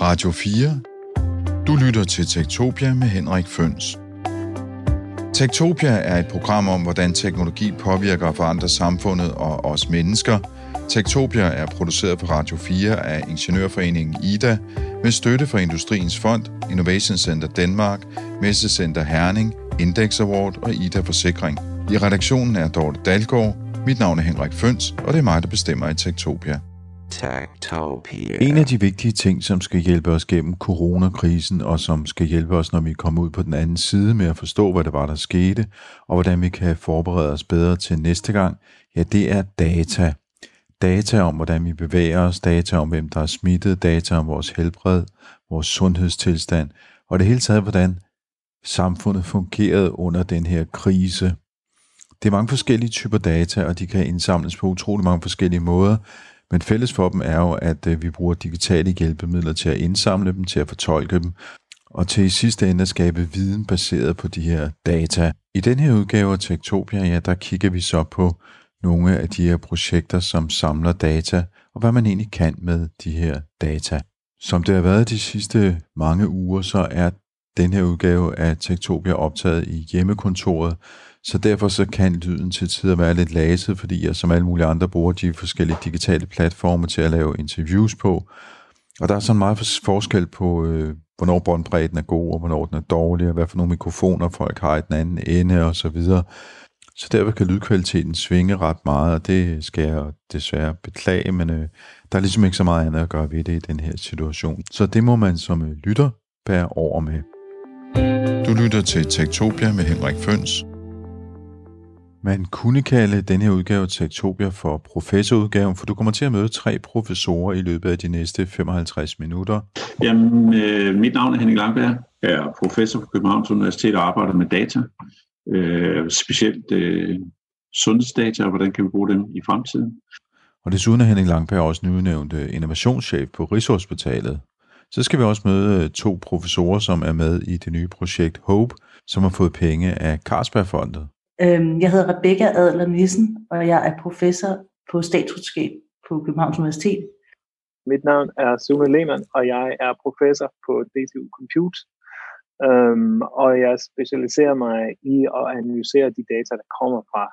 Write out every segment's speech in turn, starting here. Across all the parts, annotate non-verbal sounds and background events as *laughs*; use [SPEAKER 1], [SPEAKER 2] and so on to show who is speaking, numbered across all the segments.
[SPEAKER 1] Radio 4. Du lytter til Tektopia med Henrik Føns. Tektopia er et program om, hvordan teknologi påvirker og forandrer samfundet og os mennesker. Tektopia er produceret på Radio 4 af Ingeniørforeningen IDA med støtte fra Industriens Fond, Innovation Center Danmark, Messecenter Herning, Index Award og IDA Forsikring. I redaktionen er Dorte Dalgaard. Mit navn er Henrik Føns, og det er mig, der bestemmer i Tektopia. En af de vigtige ting, som skal hjælpe os gennem coronakrisen, og som skal hjælpe os, når vi kommer ud på den anden side med at forstå, hvad det var, der skete, og hvordan vi kan forberede os bedre til næste gang, ja, det er data. Data om, hvordan vi bevæger os, data om, hvem der er smittet, data om vores helbred, vores sundhedstilstand, og det hele taget, hvordan samfundet fungerede under den her krise. Det er mange forskellige typer data, og de kan indsamles på utrolig mange forskellige måder, men fælles for dem er jo, at øh, vi bruger digitale hjælpemidler til at indsamle dem, til at fortolke dem, og til i sidste ende at skabe viden baseret på de her data. I den her udgave af Tektopia, ja, der kigger vi så på nogle af de her projekter, som samler data, og hvad man egentlig kan med de her data. Som det har været de sidste mange uger, så er den her udgave af Tektopia optaget i hjemmekontoret, så derfor så kan lyden til tider være lidt laset, fordi jeg som alle mulige andre bruger de forskellige digitale platforme til at lave interviews på. Og der er sådan meget forskel på, øh, hvornår båndbredden er god, og hvornår den er dårlig, og hvad for nogle mikrofoner folk har i den anden ende, og så videre. Så derfor kan lydkvaliteten svinge ret meget, og det skal jeg desværre beklage, men øh, der er ligesom ikke så meget andet at gøre ved det i den her situation. Så det må man som øh, lytter bære over med. Du lytter til Tektopia med Henrik Føns. Man kunne kalde den her udgave Tektopia for professorudgaven, for du kommer til at møde tre professorer i løbet af de næste 55 minutter.
[SPEAKER 2] Jamen, øh, mit navn er Henning Langberg. Jeg er professor på Københavns Universitet og arbejder med data. Øh, specielt øh, sundhedsdata, og hvordan kan vi bruge dem i fremtiden.
[SPEAKER 1] Og desuden er Henning Langberg også nyudnævnt øh, innovationschef på Rigshospitalet. Så skal vi også møde øh, to professorer, som er med i det nye projekt HOPE, som har fået penge af Carlsbergfondet.
[SPEAKER 3] Øhm, jeg hedder Rebecca Adler Nissen, og jeg er professor på statsvidenskab på Københavns Universitet.
[SPEAKER 4] Mit navn er Sune Lehmann, og jeg er professor på DTU Compute. Um, og jeg specialiserer mig i at analysere de data, der kommer fra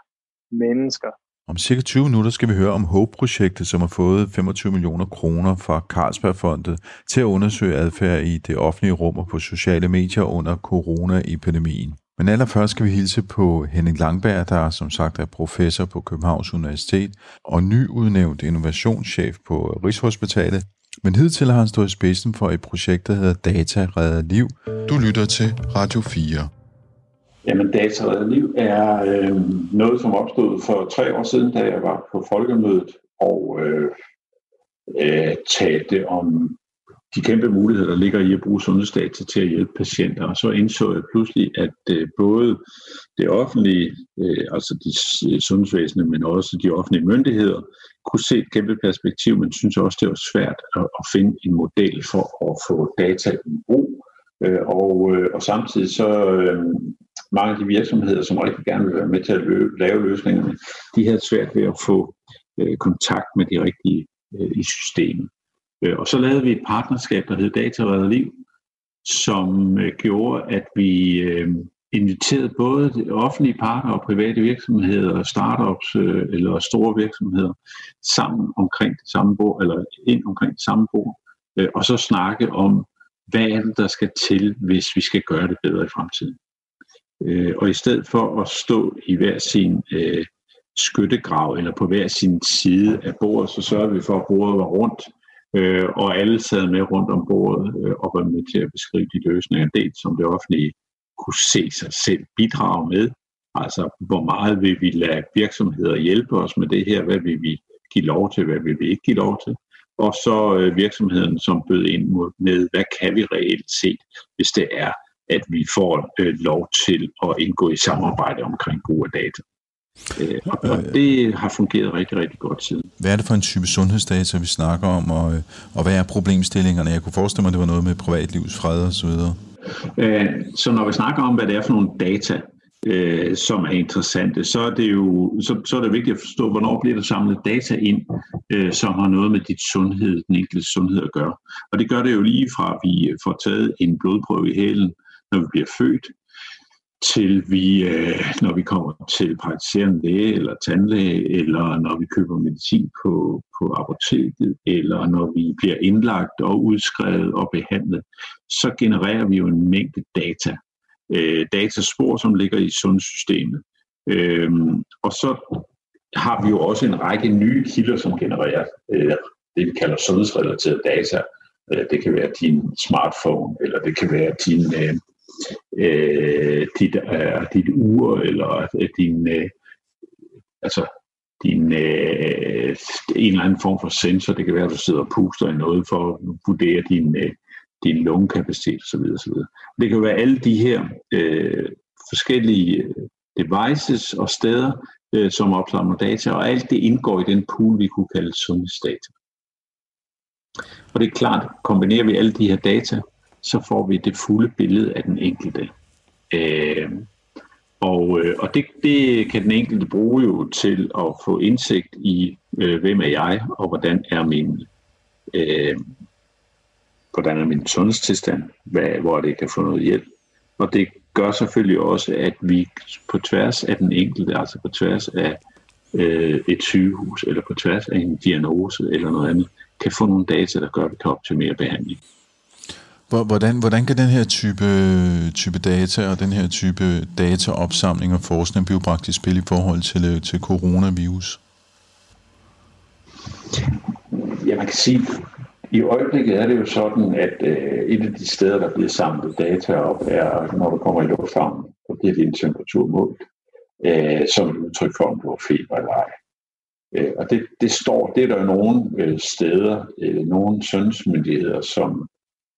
[SPEAKER 4] mennesker.
[SPEAKER 1] Om cirka 20 minutter skal vi høre om HOPE-projektet, som har fået 25 millioner kroner fra Carlsbergfondet til at undersøge adfærd i det offentlige rum og på sociale medier under coronaepidemien. Men allerførst skal vi hilse på Henning Langberg, der som sagt er professor på Københavns Universitet og nyudnævnt innovationschef på Rigshospitalet. Men hidtil har han stået i spidsen for et projekt, der hedder Data Redder Liv. Du lytter til Radio 4.
[SPEAKER 2] Jamen, Data Redder Liv er øh, noget, som opstod for tre år siden, da jeg var på folkemødet og øh, øh, talte om de kæmpe muligheder, der ligger i at bruge sundhedsdata til at hjælpe patienter. Og så indså jeg pludselig, at øh, både det offentlige, øh, altså de øh, sundhedsvæsenet, men også de offentlige myndigheder, kunne se et kæmpe perspektiv, men synes også, det var svært at, finde en model for at få data i brug. Og, og samtidig så mange af de virksomheder, som rigtig gerne vil være med til at løbe, lave løsningerne, de havde svært ved at få kontakt med de rigtige i systemet. Øh, og så lavede vi et partnerskab, der hed Data Redder Liv, som øh, gjorde, at vi øh, inviterede både offentlige parter og private virksomheder, startups øh, eller store virksomheder sammen omkring det samme bord, eller ind omkring det samme bord, og så snakke om, hvad er det, der skal til, hvis vi skal gøre det bedre i fremtiden. Og i stedet for at stå i hver sin skyttegrav eller på hver sin side af bordet, så sørger vi for, at bordet var rundt, øh, og alle sad med rundt om bordet øh, og var med til at beskrive de løsninger, dels som det offentlige kunne se sig selv bidrage med, altså hvor meget vil vi lade virksomheder hjælpe os med det her, hvad vil vi give lov til, hvad vil vi ikke give lov til, og så øh, virksomheden, som bød ind med, hvad kan vi reelt set, hvis det er, at vi får øh, lov til at indgå i samarbejde omkring brug af data. Øh, og det har fungeret rigtig, rigtig godt siden.
[SPEAKER 1] Hvad er det for en type sundhedsdata, vi snakker om, og, og hvad er problemstillingerne? Jeg kunne forestille mig, at det var noget med privatlivets fred og så videre.
[SPEAKER 2] Øh, så når vi snakker om, hvad det er for nogle data, øh, som er interessante, så er det jo så, så er det vigtigt at forstå, hvornår bliver der samlet data ind, øh, som har noget med dit sundhed, den enkelte sundhed at gøre. Og det gør det jo lige fra, at vi får taget en blodprøve i hælen, når vi bliver født, til vi, øh, når vi kommer til praktiserende læge eller tandlæge, eller når vi køber medicin på, på apoteket, eller når vi bliver indlagt og udskrevet og behandlet, så genererer vi jo en mængde data. Øh, dataspor, som ligger i sundhedssystemet. Øh, og så har vi jo også en række nye kilder, som genererer det, vi kalder sundhedsrelaterede data. Det kan være din smartphone, eller det kan være din... Øh, dit, øh, dit ur eller øh, din, øh, altså din, øh, en eller anden form for sensor. Det kan være, at du sidder og puster i noget for at vurdere din, øh, din lungekapacitet osv. osv. Det kan være alle de her øh, forskellige øh, devices og steder, øh, som opsamler data, og alt det indgår i den pool, vi kunne kalde sundhedsdata. Og det er klart, kombinerer vi alle de her data, så får vi det fulde billede af den enkelte. Øh, og øh, og det, det kan den enkelte bruge jo til at få indsigt i, øh, hvem er jeg, og hvordan er min, øh, hvordan er min sundhedstilstand, hvad, hvor det kan få noget hjælp. Og det gør selvfølgelig også, at vi på tværs af den enkelte, altså på tværs af øh, et sygehus, eller på tværs af en diagnose eller noget andet, kan få nogle data, der gør, at vi kan optimere behandling.
[SPEAKER 1] Hvordan, hvordan kan den her type, type data og den her type dataopsamling og forskning blive bragt i spil i forhold til, til coronavirus?
[SPEAKER 2] Ja, man kan sige, i øjeblikket er det jo sådan, at øh, et af de steder, der bliver samlet data op, er, når du kommer i lufthavnen, så bliver din temperatur målt, øh, som et udtryk for, om du har feber eller ej. Øh, og det, det står, det er der jo nogle øh, steder, øh, nogle sundhedsmyndigheder, som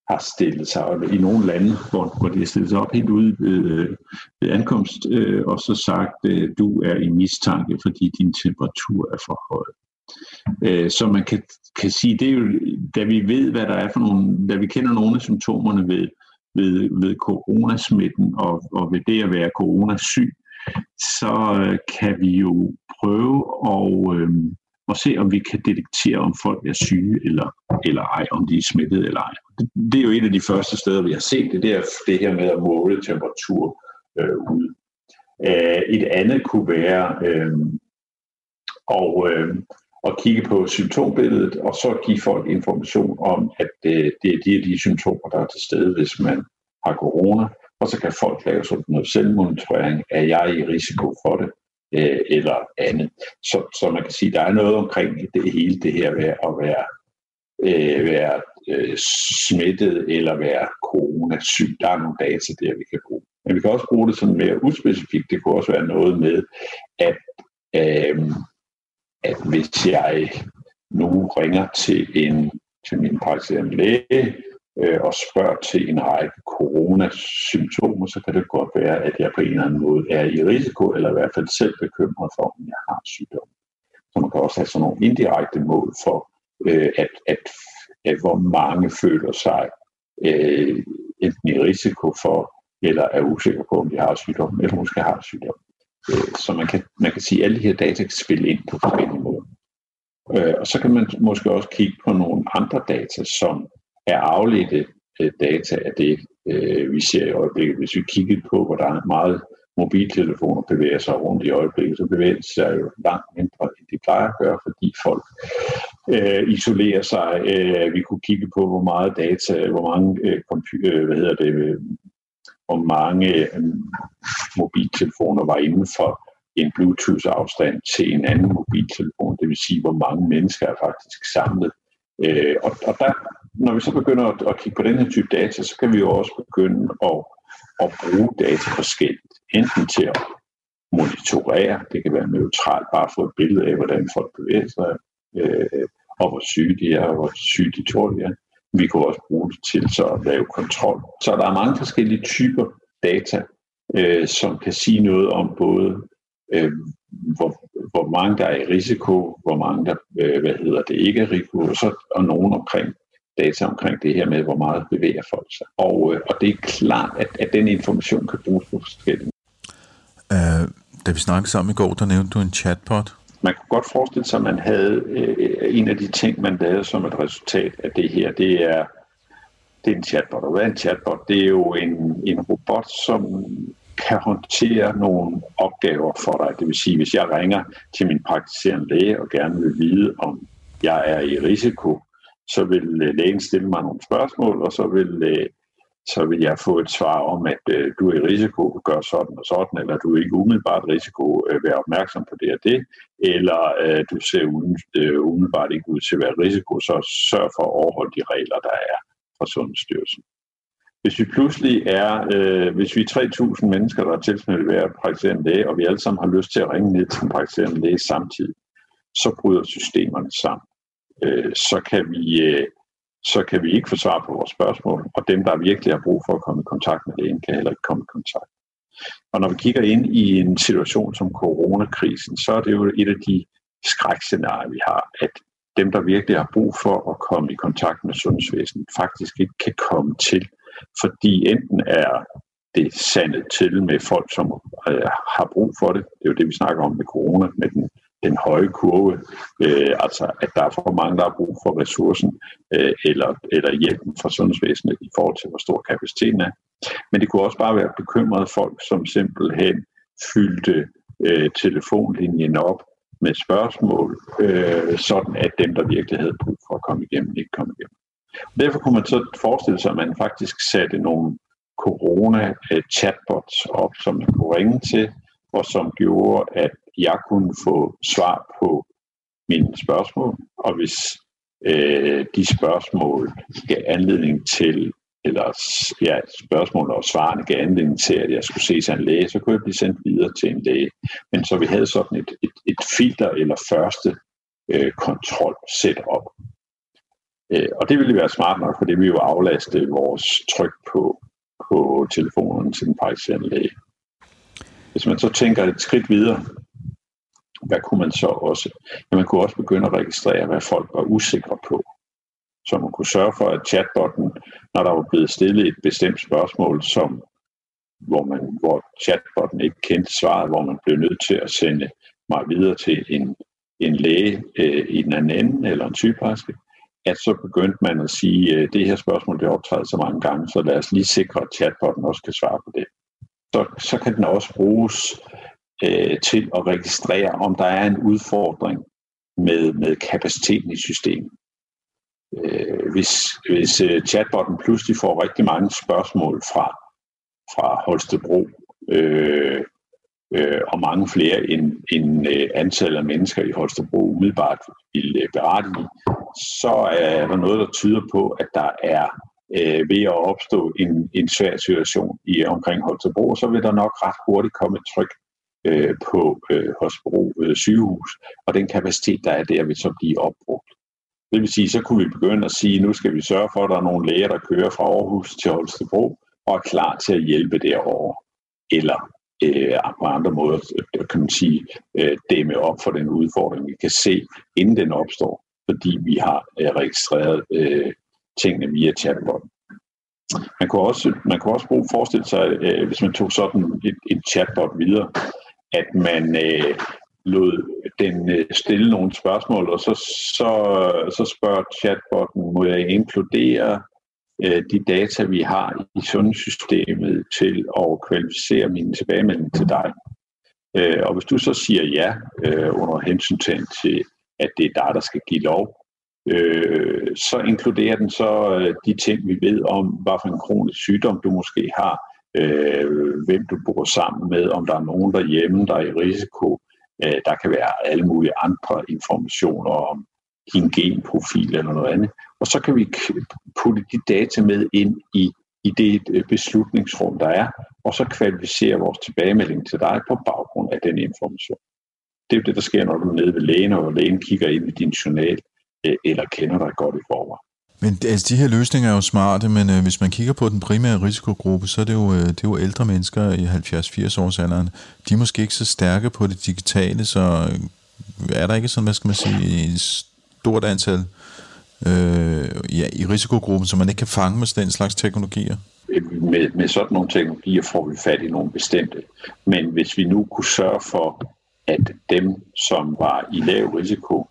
[SPEAKER 2] har stillet sig op i nogle lande, hvor, hvor de har stillet sig op helt ude ved, ved ankomst, øh, og så sagt, øh, du er i mistanke, fordi din temperatur er for høj. Øh, så man kan, kan sige, det er jo, da vi ved, hvad der er for nogle, da vi kender nogle af symptomerne ved, ved, ved coronasmitten og, og ved det at være coronasyg, så øh, kan vi jo prøve at, øh, og se, om vi kan detektere, om folk er syge eller, eller ej, om de er smittet eller ej. Det, det er jo et af de første steder, vi har set det, det er det her med at måle temperatur øh, ud. Øh, et andet kunne være øh, og, øh, at kigge på symptombilledet, og så give folk information om, at øh, det er de de symptomer, der er til stede, hvis man har corona. Og så kan folk lave sådan noget selvmonitorering. Er jeg i risiko for det? Øh, eller andet. Så, så man kan sige, der er noget omkring det hele det her ved at være, øh, være øh, smittet eller være coronasyg. Der er nogle data der, vi kan bruge. Men vi kan også bruge det sådan mere uspecifikt. Det kunne også være noget med, at, øh, at hvis jeg nu ringer til en til min praktiserende læge, øh, og spørger til en række coronasymptomer, så kan det godt være, at jeg på en eller anden måde er i risiko, eller i hvert fald selv bekymret for, om jeg har sygdom. Så man kan også have sådan nogle indirekte mål for, øh, at, at, at hvor mange føler sig øh, enten i risiko for, eller er usikre på, om de har sygdom, eller måske har sygdom. Øh, så man kan, man kan sige, at alle de her data kan spille ind på forskellige måder. Øh, og så kan man måske også kigge på nogle andre data, som er afledte øh, data af det, øh, vi ser i øjeblikket. Hvis vi kigger på, hvor der er meget mobiltelefoner bevæger sig rundt i øjeblikket, så bevæger de sig jo langt mindre, end de plejer at gøre, fordi folk øh, isolerer sig. Øh, vi kunne kigge på, hvor meget data, hvor mange øh, computer, øh, hvad hedder det, øh, hvor mange øh, mobiltelefoner var inden for en Bluetooth-afstand til en anden mobiltelefon. Det vil sige, hvor mange mennesker er faktisk samlet. Øh, og, og der når vi så begynder at, at kigge på den her type data, så kan vi jo også begynde at, at bruge data forskelligt. Enten til at monitorere, det kan være neutralt, bare få et billede af, hvordan folk bevæger sig, øh, og hvor syge de er, og hvor syge de tror, de er. Vi kan også bruge det til så at lave kontrol. Så der er mange forskellige typer data, øh, som kan sige noget om både, øh, hvor, hvor mange der er i risiko, hvor mange der øh, hvad hedder det, ikke er risiko, og, så, og nogen omkring data omkring det her med, hvor meget bevæger folk sig. Og, øh, og det er klart, at, at den information kan bruges på forskellige
[SPEAKER 1] Uh, da vi snakkede sammen i går, der nævnte du en chatbot.
[SPEAKER 2] Man kunne godt forestille sig, at man havde øh, en af de ting, man lavede som et resultat af det her, det er, det er en chatbot. Og hvad er en chatbot? Det er jo en, en robot, som kan håndtere nogle opgaver for dig. Det vil sige, hvis jeg ringer til min praktiserende læge og gerne vil vide, om jeg er i risiko, så vil øh, lægen stille mig nogle spørgsmål, og så vil, øh, så vil jeg få et svar om, at øh, du er i risiko, gør sådan og sådan, eller du er ikke umiddelbart risiko, vær opmærksom på det og det, eller du ser umiddelbart ikke ud til at være risiko, så sørg for at overholde de regler, der er fra Sundhedsstyrelsen. Hvis vi pludselig er, øh, hvis vi er 3.000 mennesker, der er tilknyttet hver praktiserende læge, og vi alle sammen har lyst til at ringe ned til en praktiserende læge samtidig, så bryder systemerne sammen. Øh, så, kan vi, øh, så kan vi ikke få svar på vores spørgsmål, og dem, der virkelig har brug for at komme i kontakt med lægen, kan heller ikke komme i kontakt. Og når vi kigger ind i en situation som coronakrisen, så er det jo et af de skrækscenarier, vi har, at dem, der virkelig har brug for at komme i kontakt med sundhedsvæsenet, faktisk ikke kan komme til fordi enten er det sandet til med folk, som øh, har brug for det. Det er jo det, vi snakker om med corona, med den, den høje kurve. Øh, altså, at der er for mange, der har brug for ressourcen øh, eller, eller hjælpen fra sundhedsvæsenet i forhold til, hvor stor kapaciteten er. Men det kunne også bare være bekymrede folk, som simpelthen fyldte øh, telefonlinjen op med spørgsmål, øh, sådan at dem, der virkelig havde brug for at komme igennem, ikke kom igennem. Derfor kunne man så forestille sig, at man faktisk satte nogle corona-chatbots øh, op, som man kunne ringe til, og som gjorde, at jeg kunne få svar på mine spørgsmål. Og hvis øh, de spørgsmål gav anledning til, eller ja, spørgsmål og svarene gav anledning til, at jeg skulle se en læge, så kunne jeg blive sendt videre til en læge. Men så vi havde sådan et, et, et filter eller første øh, kontrol set op. Øh, og det ville være smart nok, for det ville jo aflaste vores tryk på, på telefonen til den praktiserende læge. Hvis man så tænker et skridt videre, hvad kunne man så også? Ja, man kunne også begynde at registrere, hvad folk var usikre på. Så man kunne sørge for, at chatbotten, når der var blevet stillet et bestemt spørgsmål, som, hvor, man, hvor chatbotten ikke kendte svaret, hvor man blev nødt til at sende mig videre til en, en læge øh, i den anden ende, eller en sygeplejerske, at så begyndte man at sige, at det her spørgsmål det optræder så mange gange, så lad os lige sikre, at chatbotten også kan svare på det. Så, så kan den også bruges øh, til at registrere, om der er en udfordring med, med kapaciteten i systemet. Øh, hvis hvis øh, chatbotten pludselig får rigtig mange spørgsmål fra, fra Holstebro, øh, øh, og mange flere end, end øh, antallet af mennesker i Holstebro umiddelbart vil øh, berettige, så er der noget, der tyder på, at der er øh, ved at opstå en, en svær situation i omkring Holstebro, så vil der nok ret hurtigt komme et tryk øh, på øh, Hosbro øh, sygehus, og den kapacitet, der er der, vil så blive opbrugt. Det vil sige, så kunne vi begynde at sige, nu skal vi sørge for, at der er nogle læger, der kører fra Aarhus til Holstebro, og er klar til at hjælpe derovre. Eller øh, på andre måder, øh, kan man sige, øh, dæmme op for den udfordring, vi kan se, inden den opstår, fordi vi har øh, registreret øh, tingene via chatbot. Man kunne også, man kunne også bruge, forestille sig, øh, hvis man tog sådan et, et chatbot videre, at man øh, lod den øh, stille nogle spørgsmål, og så, så, så spørger chatbotten, må jeg inkludere øh, de data, vi har i sundhedssystemet til at kvalificere min tilbagemelding til dig. Øh, og hvis du så siger ja øh, under hensyn til, at det er dig, der skal give lov, øh, så inkluderer den så øh, de ting, vi ved om, hvad for en kronisk sygdom du måske har, øh, hvem du bor sammen med, om der er nogen derhjemme, der er i risiko. Øh, der kan være alle mulige andre informationer om din genprofil eller noget andet. Og så kan vi putte de data med ind i, i det øh, beslutningsrum, der er, og så kvalificere vores tilbagemelding til dig på baggrund af den information. Det er jo det, der sker, når du er nede ved lægen, og lægen kigger ind i din journal, øh, eller kender dig godt i forvejen.
[SPEAKER 1] Men altså, de her løsninger er jo smarte, men øh, hvis man kigger på den primære risikogruppe, så er det jo, øh, det er jo ældre mennesker i 70-80 års alderen. De er måske ikke så stærke på det digitale, så øh, er der ikke sådan, hvad skal man sige, et stort antal øh, ja, i risikogruppen, som man ikke kan fange med den slags teknologier?
[SPEAKER 2] med, med sådan nogle teknologier får vi fat i nogle bestemte. Men hvis vi nu kunne sørge for, at dem, som var i lav risiko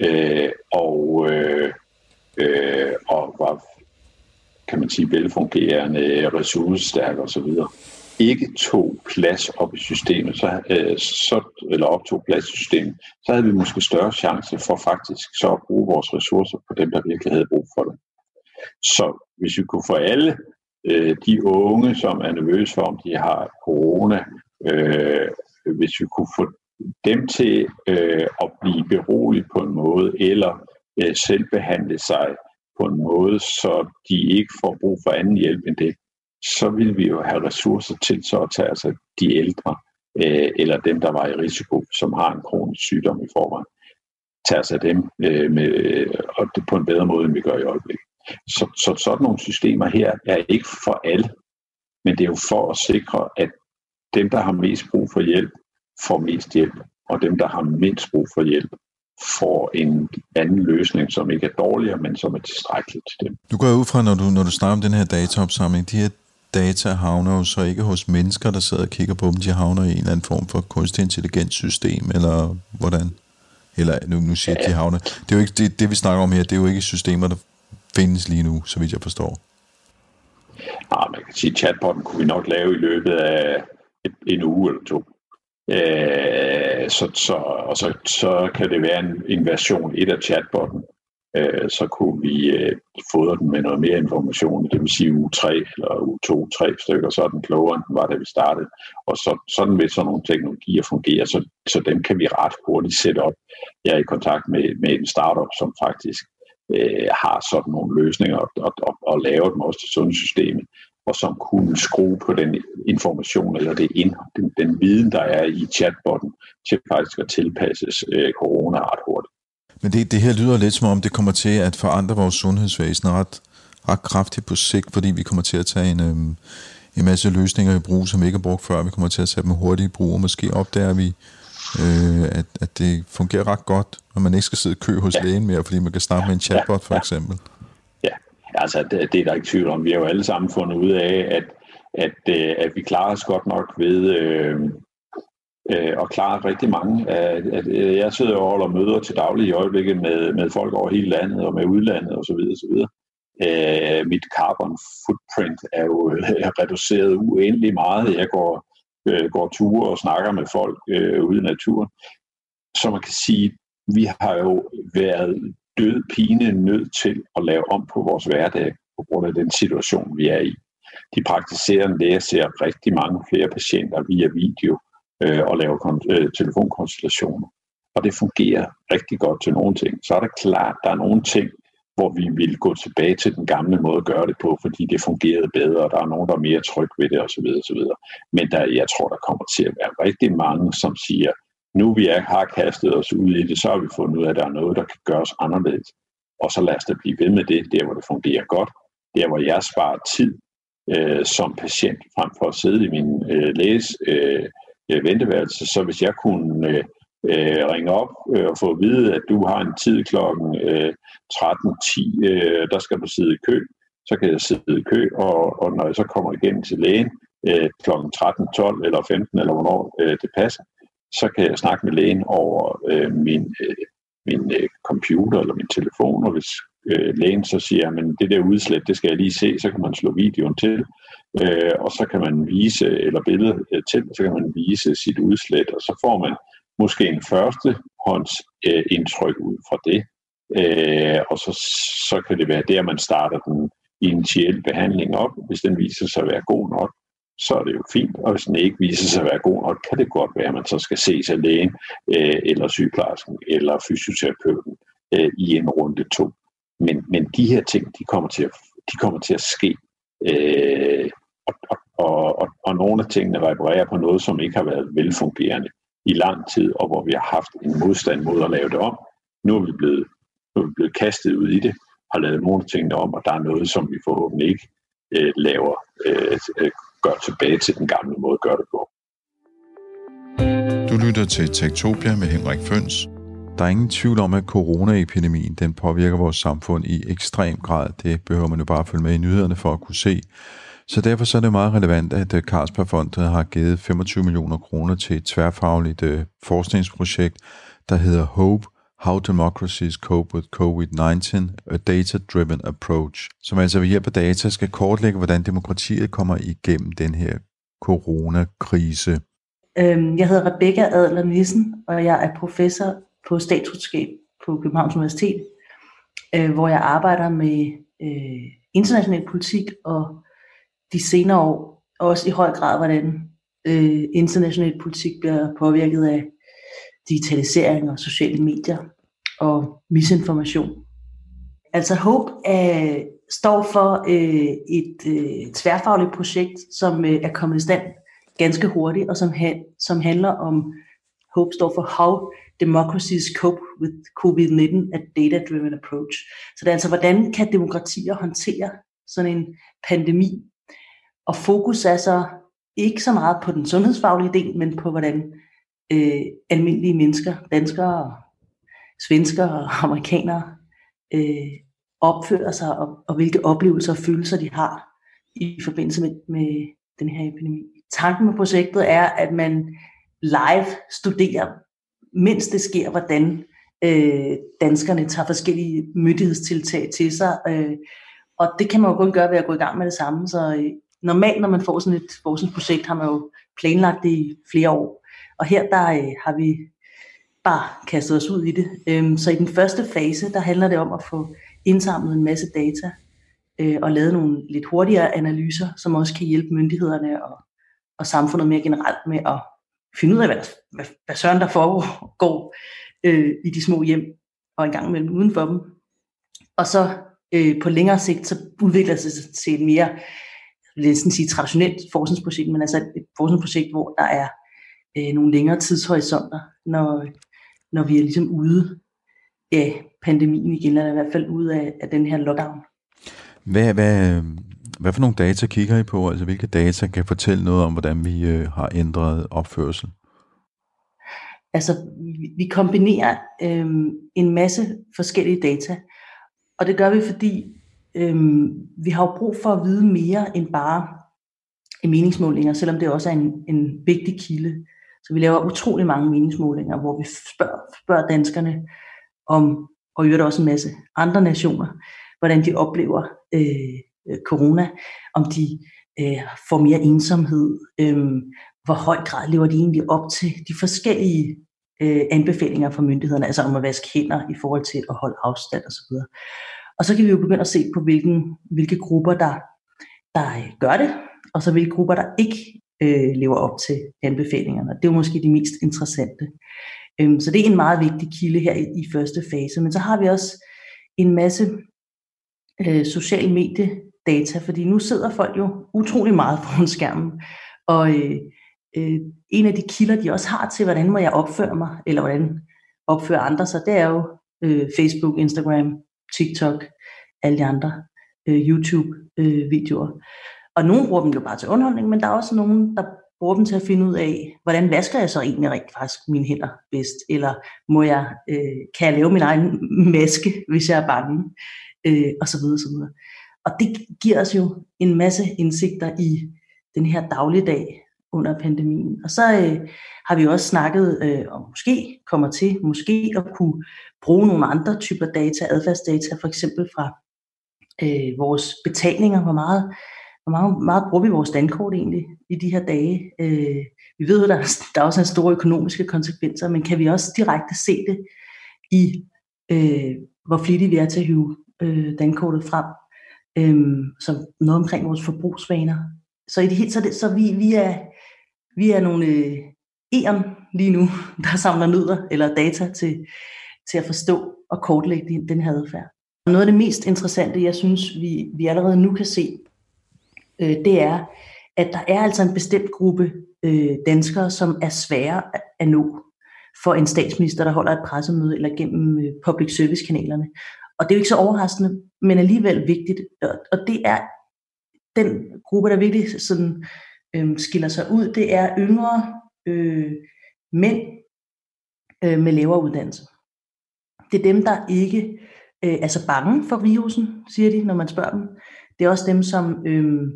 [SPEAKER 2] øh, og, øh, øh, og var kan man sige, velfungerende, ressourcestærke osv., ikke tog plads op i systemet, så, øh, så, eller optog plads i systemet, så havde vi måske større chance for faktisk så at bruge vores ressourcer på dem, der virkelig havde brug for det. Så hvis vi kunne få alle øh, de unge, som er nervøse for, om de har corona, øh, hvis vi kunne få dem til øh, at blive beroliget på en måde, eller øh, selvbehandle sig på en måde, så de ikke får brug for anden hjælp end det, så vil vi jo have ressourcer til så at tage altså de ældre, øh, eller dem, der var i risiko, som har en kronisk sygdom i forvejen, tage sig af dem øh, med, og det på en bedre måde, end vi gør i øjeblikket. Så, så sådan nogle systemer her er ikke for alle, men det er jo for at sikre, at dem, der har mest brug for hjælp, får mest hjælp, og dem, der har mindst brug for hjælp, får en anden løsning, som ikke er dårligere, men som er tilstrækkeligt til dem.
[SPEAKER 1] Du går ud fra, når du, når du snakker om den her dataopsamling, de her data havner jo så ikke hos mennesker, der sidder og kigger på dem, de havner i en eller anden form for kunstig intelligens system, eller hvordan? Eller nu, nu siger ja. de havner. Det er jo ikke det, det, vi snakker om her, det er jo ikke systemer, der findes lige nu, så vidt jeg forstår.
[SPEAKER 2] Nej, man kan sige, at chatbotten kunne vi nok lave i løbet af et, en uge eller to. Øh, så, så, og så, så kan det være en, en version 1 af chatbotten. Øh, så kunne vi øh, fodre den med noget mere information, det vil sige u 3 eller u 2, 3 stykker, så er den klogere, end den var, da vi startede. Og så, sådan vil sådan nogle teknologier fungere, så, så dem kan vi ret hurtigt sætte op. Jeg er i kontakt med, med en startup, som faktisk øh, har sådan nogle løsninger og, og, og, og laver dem også til sundhedssystemet og som kunne skrue på den information eller det ind, den, den viden, der er i chatbotten, til faktisk at tilpasses øh, corona ret hurtigt.
[SPEAKER 1] Men det, det her lyder lidt som om, det kommer til at forandre vores sundhedsvæsen ret, ret kraftigt på sigt, fordi vi kommer til at tage en, øhm, en masse løsninger i brug, som ikke er brugt før. Vi kommer til at tage dem hurtigt i brug, og måske opdager vi, øh, at, at det fungerer ret godt, og man ikke skal sidde i kø hos ja. lægen mere, fordi man kan snakke ja. med en chatbot for ja. eksempel.
[SPEAKER 2] Altså, det, det er der ikke tvivl om. Vi har jo alle sammen fundet ud af, at, at, øh, at vi klarer os godt nok ved øh, øh, at klare rigtig mange. At, at, øh, jeg sidder og holder møder til daglig i øjeblikket med, med folk over hele landet og med udlandet osv. osv. Øh, mit carbon footprint er jo øh, reduceret uendelig meget. Jeg går, øh, går ture og snakker med folk øh, ude i naturen. Så man kan sige, vi har jo været død pine nødt til at lave om på vores hverdag på grund af den situation, vi er i. De praktiserende læger ser rigtig mange flere patienter via video øh, og laver øh, telefonkonsultationer. Og det fungerer rigtig godt til nogle ting. Så er det klart, at der er nogle ting, hvor vi vil gå tilbage til den gamle måde at gøre det på, fordi det fungerede bedre, og der er nogen, der er mere tryg ved det osv. osv. Men der, jeg tror, der kommer til at være rigtig mange, som siger, nu vi er, har kastet os ud i det, så har vi fundet ud af, at der er noget, der kan gøres anderledes. Og så lad os da blive ved med det, der hvor det fungerer godt, der hvor jeg sparer tid øh, som patient, frem for at sidde i min øh, læges øh, øh, venteværelse. Så hvis jeg kunne øh, øh, ringe op øh, og få at vide, at du har en tid klokken øh, 13.10, øh, der skal du sidde i kø, så kan jeg sidde i kø, og, og når jeg så kommer igen til lægen øh, klokken 13.12 eller 15, eller hvornår øh, det passer, så kan jeg snakke med lægen over øh, min, øh, min øh, computer eller min telefon, og hvis øh, lægen så siger, at det der udslæt, det skal jeg lige se, så kan man slå videoen til, øh, og så kan man vise, eller billedet øh, til, så kan man vise sit udslæt, og så får man måske en førstehånds øh, indtryk ud fra det, øh, og så, så kan det være der, man starter den initielle behandling op. Hvis den viser sig at være god nok, så er det jo fint, og hvis den ikke viser sig at være god nok, kan det godt være, at man så skal ses af lægen, øh, eller sygeplejersken, eller fysioterapeuten øh, i en runde to. Men, men de her ting, de kommer til at, de kommer til at ske. Øh, og, og, og, og nogle af tingene reparerer på noget, som ikke har været velfungerende i lang tid, og hvor vi har haft en modstand mod at lave det om. Nu er vi blevet, nu er vi blevet kastet ud i det, har lavet nogle ting om, og der er noget, som vi forhåbentlig ikke øh, laver øh, øh gør tilbage til den gamle måde at gøre det på.
[SPEAKER 1] Du lytter til Tektopia med Henrik Føns. der er ingen tvivl om, at coronaepidemien den påvirker vores samfund i ekstrem grad. Det behøver man jo bare at følge med i nyhederne for at kunne se. Så derfor så er det meget relevant, at øh, Carlsbergfondet har givet 25 millioner kroner til et tværfagligt øh, forskningsprojekt, der hedder HOPE, How Democracies Cope with COVID-19, a Data-Driven Approach, som altså ved hjælp af data skal kortlægge, hvordan demokratiet kommer igennem den her coronakrise.
[SPEAKER 3] Øhm, jeg hedder Rebecca Adler Nissen, og jeg er professor på statskundskab på Københavns Universitet, øh, hvor jeg arbejder med øh, international politik og de senere år også i høj grad, hvordan øh, international politik bliver påvirket af digitalisering og sociale medier og misinformation. Altså HOPE er, står for øh, et øh, tværfagligt projekt, som øh, er kommet i stand ganske hurtigt, og som, ha- som handler om, HOPE står for How Democracies Cope with COVID-19 at Data-Driven Approach. Så det er altså, hvordan kan demokratier håndtere sådan en pandemi? Og fokus er så ikke så meget på den sundhedsfaglige del, men på hvordan øh, almindelige mennesker, danskere, svenskere og amerikanere øh, opfører sig, og, og hvilke oplevelser og følelser de har i forbindelse med, med den her epidemi. Tanken med projektet er, at man live studerer, mens det sker, hvordan øh, danskerne tager forskellige myndighedstiltag til sig. Øh, og det kan man jo kun gøre ved at gå i gang med det samme. Så øh, normalt, når man får sådan et forskningsprojekt, har man jo planlagt det i flere år. Og her der øh, har vi bare kastet os ud i det. Øhm, så i den første fase, der handler det om at få indsamlet en masse data øh, og lavet nogle lidt hurtigere analyser, som også kan hjælpe myndighederne og, og samfundet mere generelt med at finde ud af, hvad, hvad, hvad søren der foregår øh, i de små hjem og en gang imellem uden for dem. Og så øh, på længere sigt, så udvikler det sig til et mere, jeg vil sige traditionelt forskningsprojekt, men altså et forskningsprojekt, hvor der er øh, nogle længere tidshorisonter, når, når vi er ligesom ude af pandemien igen, eller i hvert fald ude af, af den her lockdown.
[SPEAKER 1] Hvad, hvad, hvad for nogle data kigger I på? Altså hvilke data kan fortælle noget om, hvordan vi øh, har ændret opførsel?
[SPEAKER 3] Altså vi kombinerer øh, en masse forskellige data, og det gør vi, fordi øh, vi har jo brug for at vide mere end bare meningsmålinger, selvom det også er en, en vigtig kilde. Så vi laver utrolig mange meningsmålinger, hvor vi spørger, spørger danskerne om, og i også en masse andre nationer, hvordan de oplever øh, corona, om de øh, får mere ensomhed, øh, hvor høj grad lever de egentlig op til de forskellige øh, anbefalinger fra myndighederne, altså om at vaske hænder i forhold til at holde afstand osv. Og så kan vi jo begynde at se på, hvilken, hvilke grupper, der, der gør det, og så hvilke grupper, der ikke øh, lever op til anbefalingerne. Det er jo måske de mest interessante. Øhm, så det er en meget vigtig kilde her i, i første fase. Men så har vi også en masse øh, social mediedata, fordi nu sidder folk jo utrolig meget *laughs* foran skærmen. Og øh, øh, en af de kilder, de også har til, hvordan må jeg opføre mig, eller hvordan opfører andre sig, det er jo øh, Facebook, Instagram, TikTok, alle de andre øh, YouTube-videoer. Øh, og nogen bruger dem jo bare til underholdning, men der er også nogen, der bruger dem til at finde ud af, hvordan vasker jeg så egentlig rent faktisk mine hænder bedst, eller må jeg, øh, kan jeg lave min egen maske, hvis jeg er bange, øh, og så videre, så videre. Og det giver os jo en masse indsigter i den her dagligdag under pandemien. Og så øh, har vi også snakket øh, om måske kommer til måske at kunne bruge nogle andre typer data, adfærdsdata, for eksempel fra øh, vores betalinger, hvor meget hvor meget, meget bruger vi vores dankort egentlig i de her dage? Øh, vi ved jo, der, *laughs* der også en store økonomiske konsekvenser, men kan vi også direkte se det i, øh, hvor flittige vi er til at hive øh, dankortet frem? Øh, som noget omkring vores forbrugsvaner. Så i det hele, så, det, så vi, vi, er, vi er nogle øh, æren lige nu, *laughs* der samler nødder eller data til, til at forstå og kortlægge den, den her adfærd. Noget af det mest interessante, jeg synes, vi, vi allerede nu kan se, øh, det er, at der er altså en bestemt gruppe øh, danskere, som er svære at nå for en statsminister, der holder et pressemøde eller gennem øh, public service kanalerne. Og det er jo ikke så overraskende, men alligevel vigtigt. Og, og det er den gruppe, der virkelig sådan, øh, skiller sig ud, det er yngre øh, mænd øh, med lavere uddannelse. Det er dem, der ikke øh, er så bange for virusen, siger de, når man spørger dem. Det er også dem, som øh,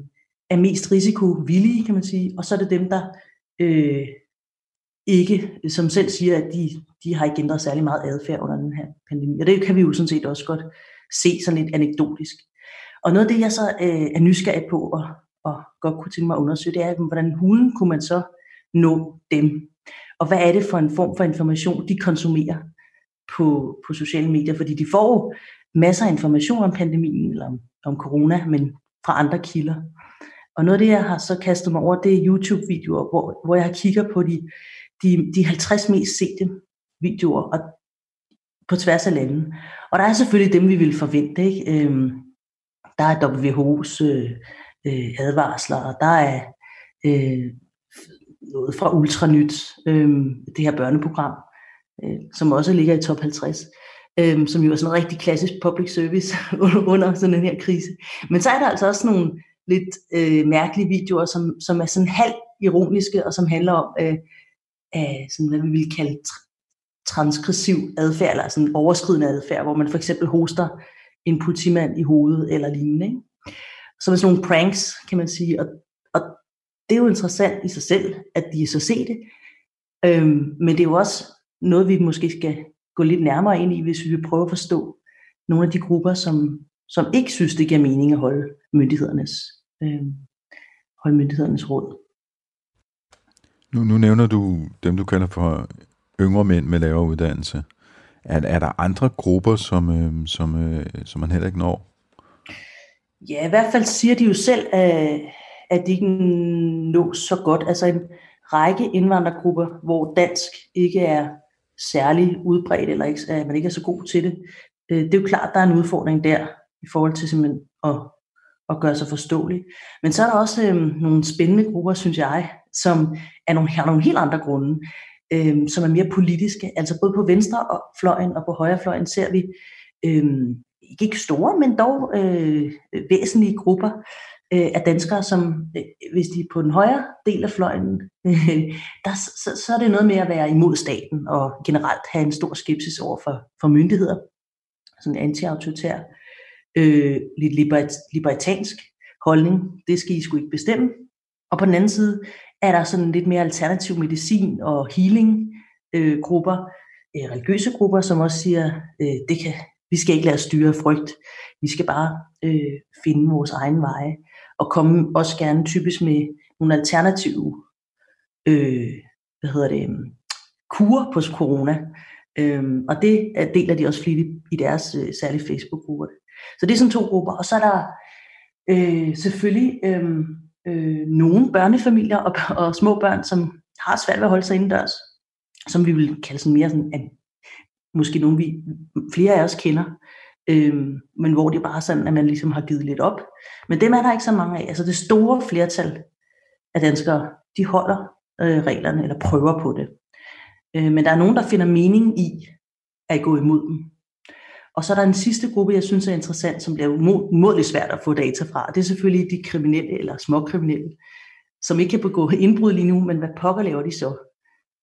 [SPEAKER 3] er mest risikovillige, kan man sige. Og så er det dem, der øh, ikke, som selv siger, at de, de har ikke ændret særlig meget adfærd under den her pandemi. Og det kan vi jo sådan set også godt se sådan lidt anekdotisk. Og noget af det, jeg så øh, er nysgerrig på og, og godt kunne tænke mig at undersøge, det er, hvordan hulen kunne man så nå dem? Og hvad er det for en form for information, de konsumerer på, på sociale medier? Fordi de får masser af information om pandemien eller om, om corona, men fra andre kilder. Og noget af det, jeg har så kastet mig over, det er YouTube-videoer, hvor, hvor jeg kigger på de, de, de 50 mest sete videoer og på tværs af landet. Og der er selvfølgelig dem, vi vil forvente. Ikke? Øhm, der er WHO's øh, øh, advarsler, og der er øh, noget fra Ultranyt, øh, det her børneprogram, øh, som også ligger i top 50, øh, som jo er sådan en rigtig klassisk public service *laughs* under sådan en her krise. Men så er der altså også nogle lidt øh, mærkelige videoer, som, som er sådan halv ironiske, og som handler om, øh, øh, sådan, hvad vi vil kalde transgressiv adfærd, eller sådan overskridende adfærd, hvor man for eksempel hoster en politimand i hovedet eller lignende. Ikke? Som er sådan nogle pranks, kan man sige. Og, og det er jo interessant i sig selv, at de så se det. Øhm, men det er jo også noget, vi måske skal gå lidt nærmere ind i, hvis vi vil prøve at forstå nogle af de grupper, som, som ikke synes, det giver mening at holde myndighedernes, øhm, holde myndighedernes råd.
[SPEAKER 1] Nu, nu nævner du dem, du kalder for yngre mænd med lavere uddannelse. Er, er der andre grupper, som, øh, som, øh, som man heller ikke når?
[SPEAKER 3] Ja, i hvert fald siger de jo selv, at, at de ikke når så godt. Altså en række indvandrergrupper, hvor dansk ikke er særlig udbredt, eller ikke, at man ikke er så god til det. Øh, det er jo klart, der er en udfordring der, i forhold til simpelthen at, at gøre sig forståelig. Men så er der også øh, nogle spændende grupper, synes jeg, som er nogle, har nogle helt andre grunde øh, som er mere politiske. Altså både på venstre og fløjen og på højre fløjen ser vi øh, ikke store, men dog øh, væsentlige grupper øh, af danskere, som øh, hvis de er på den højre del af fløjen, øh, *laughs* der, så, så er det noget med at være imod staten og generelt have en stor skepsis over for, for myndigheder. Sådan en anti-autoritær, øh, lidt libertansk holdning. Det skal I sgu ikke bestemme. Og på den anden side er der sådan lidt mere alternativ medicin og healing øh, grupper, øh, religiøse grupper, som også siger, øh, det kan, vi skal ikke lade os styre af frygt. Vi skal bare øh, finde vores egen veje og komme også gerne typisk med nogle alternative øh, hvad hedder det, øhm, kur på corona. Øhm, og det deler de også flittigt i deres øh, særlige Facebook-grupper. Så det er sådan to grupper. Og så er der øh, selvfølgelig øh, øh, nogle børnefamilier og, *laughs* og små børn, som har svært ved at holde sig indendørs, som vi vil kalde sådan mere sådan, at måske nogle vi, flere af os kender, øh, men hvor det er bare sådan, at man ligesom har givet lidt op. Men dem er der ikke så mange af. Altså det store flertal af danskere, de holder øh, reglerne, eller prøver på det. Øh, men der er nogen, der finder mening i at gå imod dem. Og så er der en sidste gruppe, jeg synes er interessant, som bliver umådeligt svært at få data fra. Det er selvfølgelig de kriminelle eller småkriminelle, som ikke kan begå indbrud lige nu, men hvad pokker laver de så?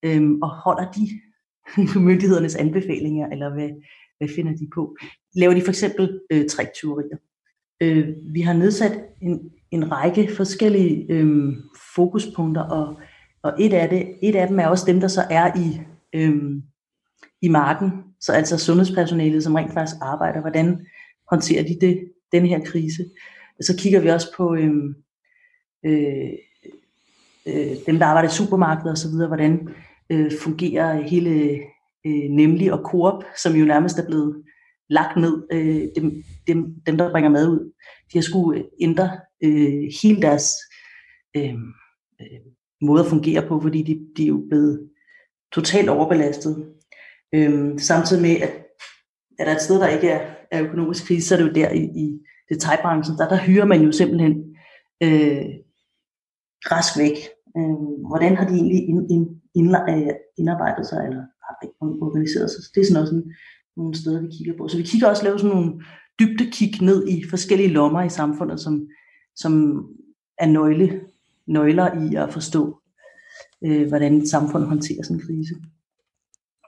[SPEAKER 3] Øhm, og holder de *laughs* myndighedernes anbefalinger, eller hvad, hvad finder de på? Laver de for eksempel øh, træktyverier? Øh, vi har nedsat en, en række forskellige øh, fokuspunkter, og, og et, af det, et af dem er også dem, der så er i, øh, i marken, så altså sundhedspersonalet, som rent faktisk arbejder, hvordan håndterer de det, den her krise. Så kigger vi også på øh, øh, øh, dem, der arbejder i supermarkeder osv., hvordan øh, fungerer hele øh, nemlig og Coop, som jo nærmest er blevet lagt ned, øh, dem, dem, dem, der bringer mad ud. De har skulle øh, ændre øh, hele deres øh, øh, måde at fungere på, fordi de, de er jo blevet totalt overbelastet. Øhm, samtidig med, at er der et sted, der ikke er, er økonomisk krise, så er det jo der i, i detaljbranchen, der, der hyrer man jo simpelthen øh, rask væk. Øh, hvordan har de egentlig ind, ind, ind, øh, indarbejdet sig, eller organiseret sig? Så det er sådan også en, nogle steder, vi kigger på. Så vi kigger også lave sådan nogle dybde kig ned i forskellige lommer i samfundet, som, som er nøgle, nøgler i at forstå, øh, hvordan et samfund håndterer sådan en krise.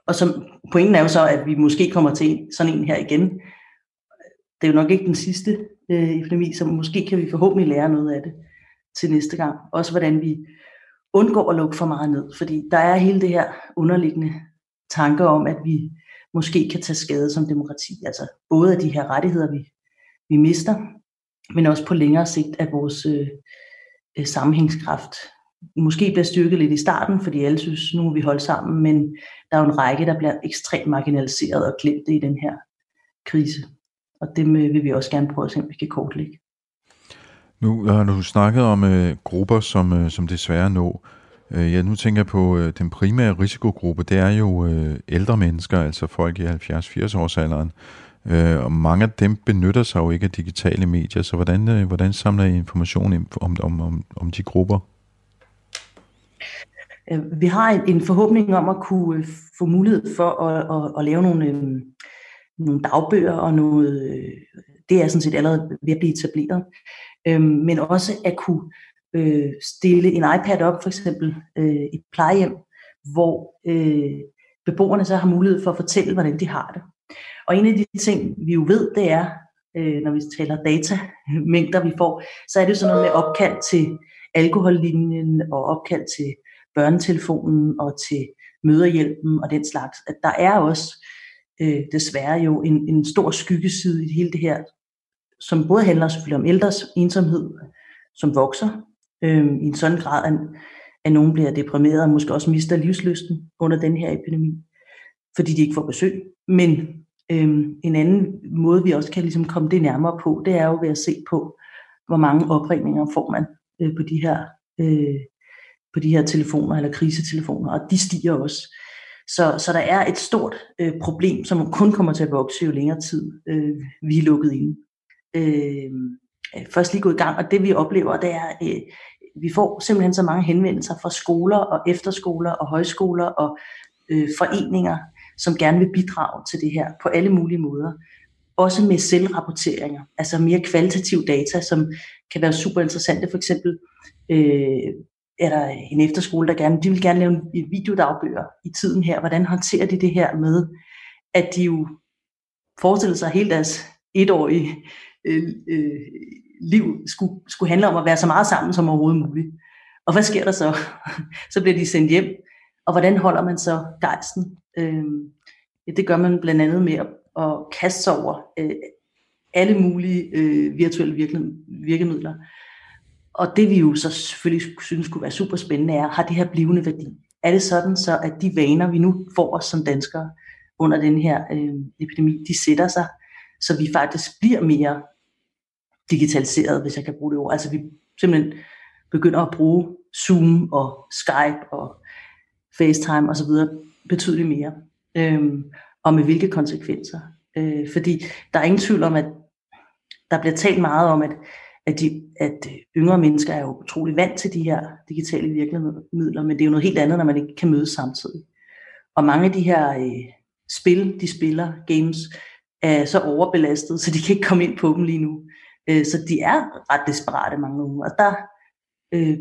[SPEAKER 3] Og som, pointen er jo så, at vi måske kommer til sådan en her igen. Det er jo nok ikke den sidste øh, epidemi, så måske kan vi forhåbentlig lære noget af det til næste gang. Også hvordan vi undgår at lukke for meget ned. Fordi der er hele det her underliggende tanker om, at vi måske kan tage skade som demokrati. Altså både af de her rettigheder, vi, vi mister, men også på længere sigt af vores øh, øh, sammenhængskraft. Måske bliver styrket lidt i starten, fordi alle synes, nu må vi holde sammen, men der er jo en række, der bliver ekstremt marginaliseret og glemt i den her krise. Og det øh, vil vi også gerne prøve at se, om vi kan kortlægge.
[SPEAKER 1] Øh, nu har du snakket om øh, grupper, som, øh, som desværre nå. Øh, ja, nu tænker jeg på øh, den primære risikogruppe, det er jo øh, ældre mennesker, altså folk i 70-80 års alderen. Øh, og mange af dem benytter sig jo ikke af digitale medier, så hvordan, øh, hvordan samler I information om, om, om, om de grupper?
[SPEAKER 3] Øh, vi har en, forhåbning om at kunne få mulighed for at, at, at lave nogle, øh, nogle dagbøger og noget, øh, det er sådan set allerede ved at blive etableret, men også at kunne stille en iPad op for eksempel øh, i plejehjem, hvor beboerne så har mulighed for at fortælle, hvordan de har det. Og en af de ting, vi jo ved, det er, øh, når vi taler datamængder, vi får, så er det sådan noget med opkald til alkohollinjen og opkald til børnetelefonen og til møderhjælpen og den slags. At der er også øh, desværre jo en, en stor skyggeside i hele det her, som både handler selvfølgelig om ældres ensomhed, som vokser øh, i en sådan grad, at, at nogen bliver deprimeret og måske også mister livsløsten under den her epidemi, fordi de ikke får besøg. Men Øhm, en anden måde, vi også kan ligesom komme det nærmere på, det er jo ved at se på, hvor mange opringninger får man øh, på de her øh, på de her telefoner eller krisetelefoner, og de stiger også. Så, så der er et stort øh, problem, som kun kommer til at vokse jo længere tid øh, vi er lukket inde. Øh, øh først lige gå i gang, og det vi oplever, det er, øh, vi får simpelthen så mange henvendelser fra skoler og efterskoler og højskoler og øh, foreninger, som gerne vil bidrage til det her på alle mulige måder. Også med selvrapporteringer, altså mere kvalitativ data, som kan være super interessante. For eksempel øh, er der en efterskole, der gerne, de vil gerne lave en videodagbøger i tiden her. Hvordan håndterer de det her med, at de jo forestiller sig hele deres etårige øh, øh, liv skulle, skulle handle om at være så meget sammen som overhovedet muligt. Og hvad sker der så? *laughs* så bliver de sendt hjem, og hvordan holder man så gejsten? Øh, ja, det gør man blandt andet med at, at kaste sig over øh, alle mulige øh, virtuelle virkemidler. Og det vi jo så selvfølgelig synes kunne være super spændende er, har det her blivende værdi? Er det sådan så, at de vaner, vi nu får os som danskere under den her øh, epidemi, de sætter sig, så vi faktisk bliver mere digitaliseret, hvis jeg kan bruge det ord. Altså vi simpelthen begynder at bruge Zoom og Skype og FaceTime osv. betydeligt mere. Øhm, og med hvilke konsekvenser. Øh, fordi der er ingen tvivl om, at der bliver talt meget om, at, at, de, at øh, yngre mennesker er jo utrolig vant til de her digitale virkemidler, men det er jo noget helt andet, når man ikke kan mødes samtidig. Og mange af de her øh, spil, de spiller, games, er så overbelastet, så de kan ikke komme ind på dem lige nu. Øh, så de er ret desperate, mange unge. Og der, øh,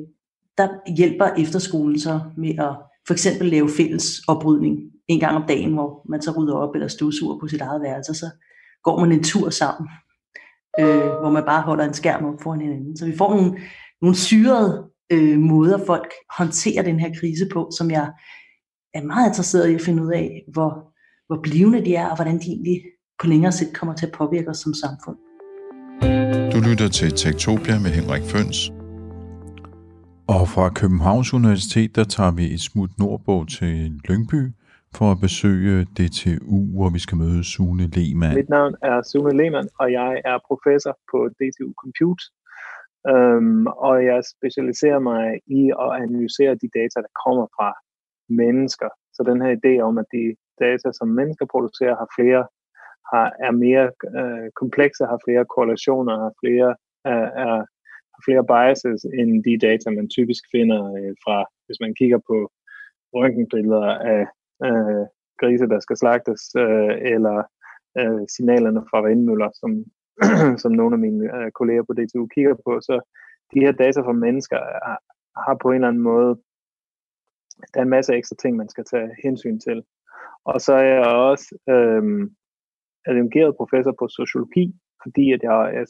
[SPEAKER 3] der hjælper efterskolen så med at for eksempel lave fælles oprydning en gang om dagen, hvor man så rydder op eller støvsuger på sit eget værelse, så går man en tur sammen, øh, hvor man bare holder en skærm op foran hinanden. Så vi får nogle, nogle syrede øh, måder, folk håndterer den her krise på, som jeg er meget interesseret i at finde ud af, hvor, hvor blivende de er, og hvordan de egentlig på længere sigt kommer til at påvirke os som samfund.
[SPEAKER 1] Du lytter til Tektopia med Henrik Føns. Og fra Københavns Universitet, der tager vi et smut nordbog til Lyngby, for at besøge DTU, hvor vi skal møde Sune Lehmann.
[SPEAKER 4] Mit navn er Sune Lehmann, og jeg er professor på DTU Compute. Um, og jeg specialiserer mig i at analysere de data, der kommer fra mennesker. Så den her idé om, at de data, som mennesker producerer, har flere har, er mere øh, komplekse, har flere korrelationer, har flere, øh, er, har flere biases end de data, man typisk finder øh, fra, hvis man kigger på røntgenbilleder af øh, grise, der skal slagtes, øh, eller øh, signalerne fra vindmøller, som, *clears throat* som nogle af mine øh, kolleger på DTU kigger på. Så de her data fra mennesker har, har på en eller anden måde, der er en masse ekstra ting, man skal tage hensyn til. Og så er jeg også øh, adjungeret professor på sociologi, fordi at jeg, jeg,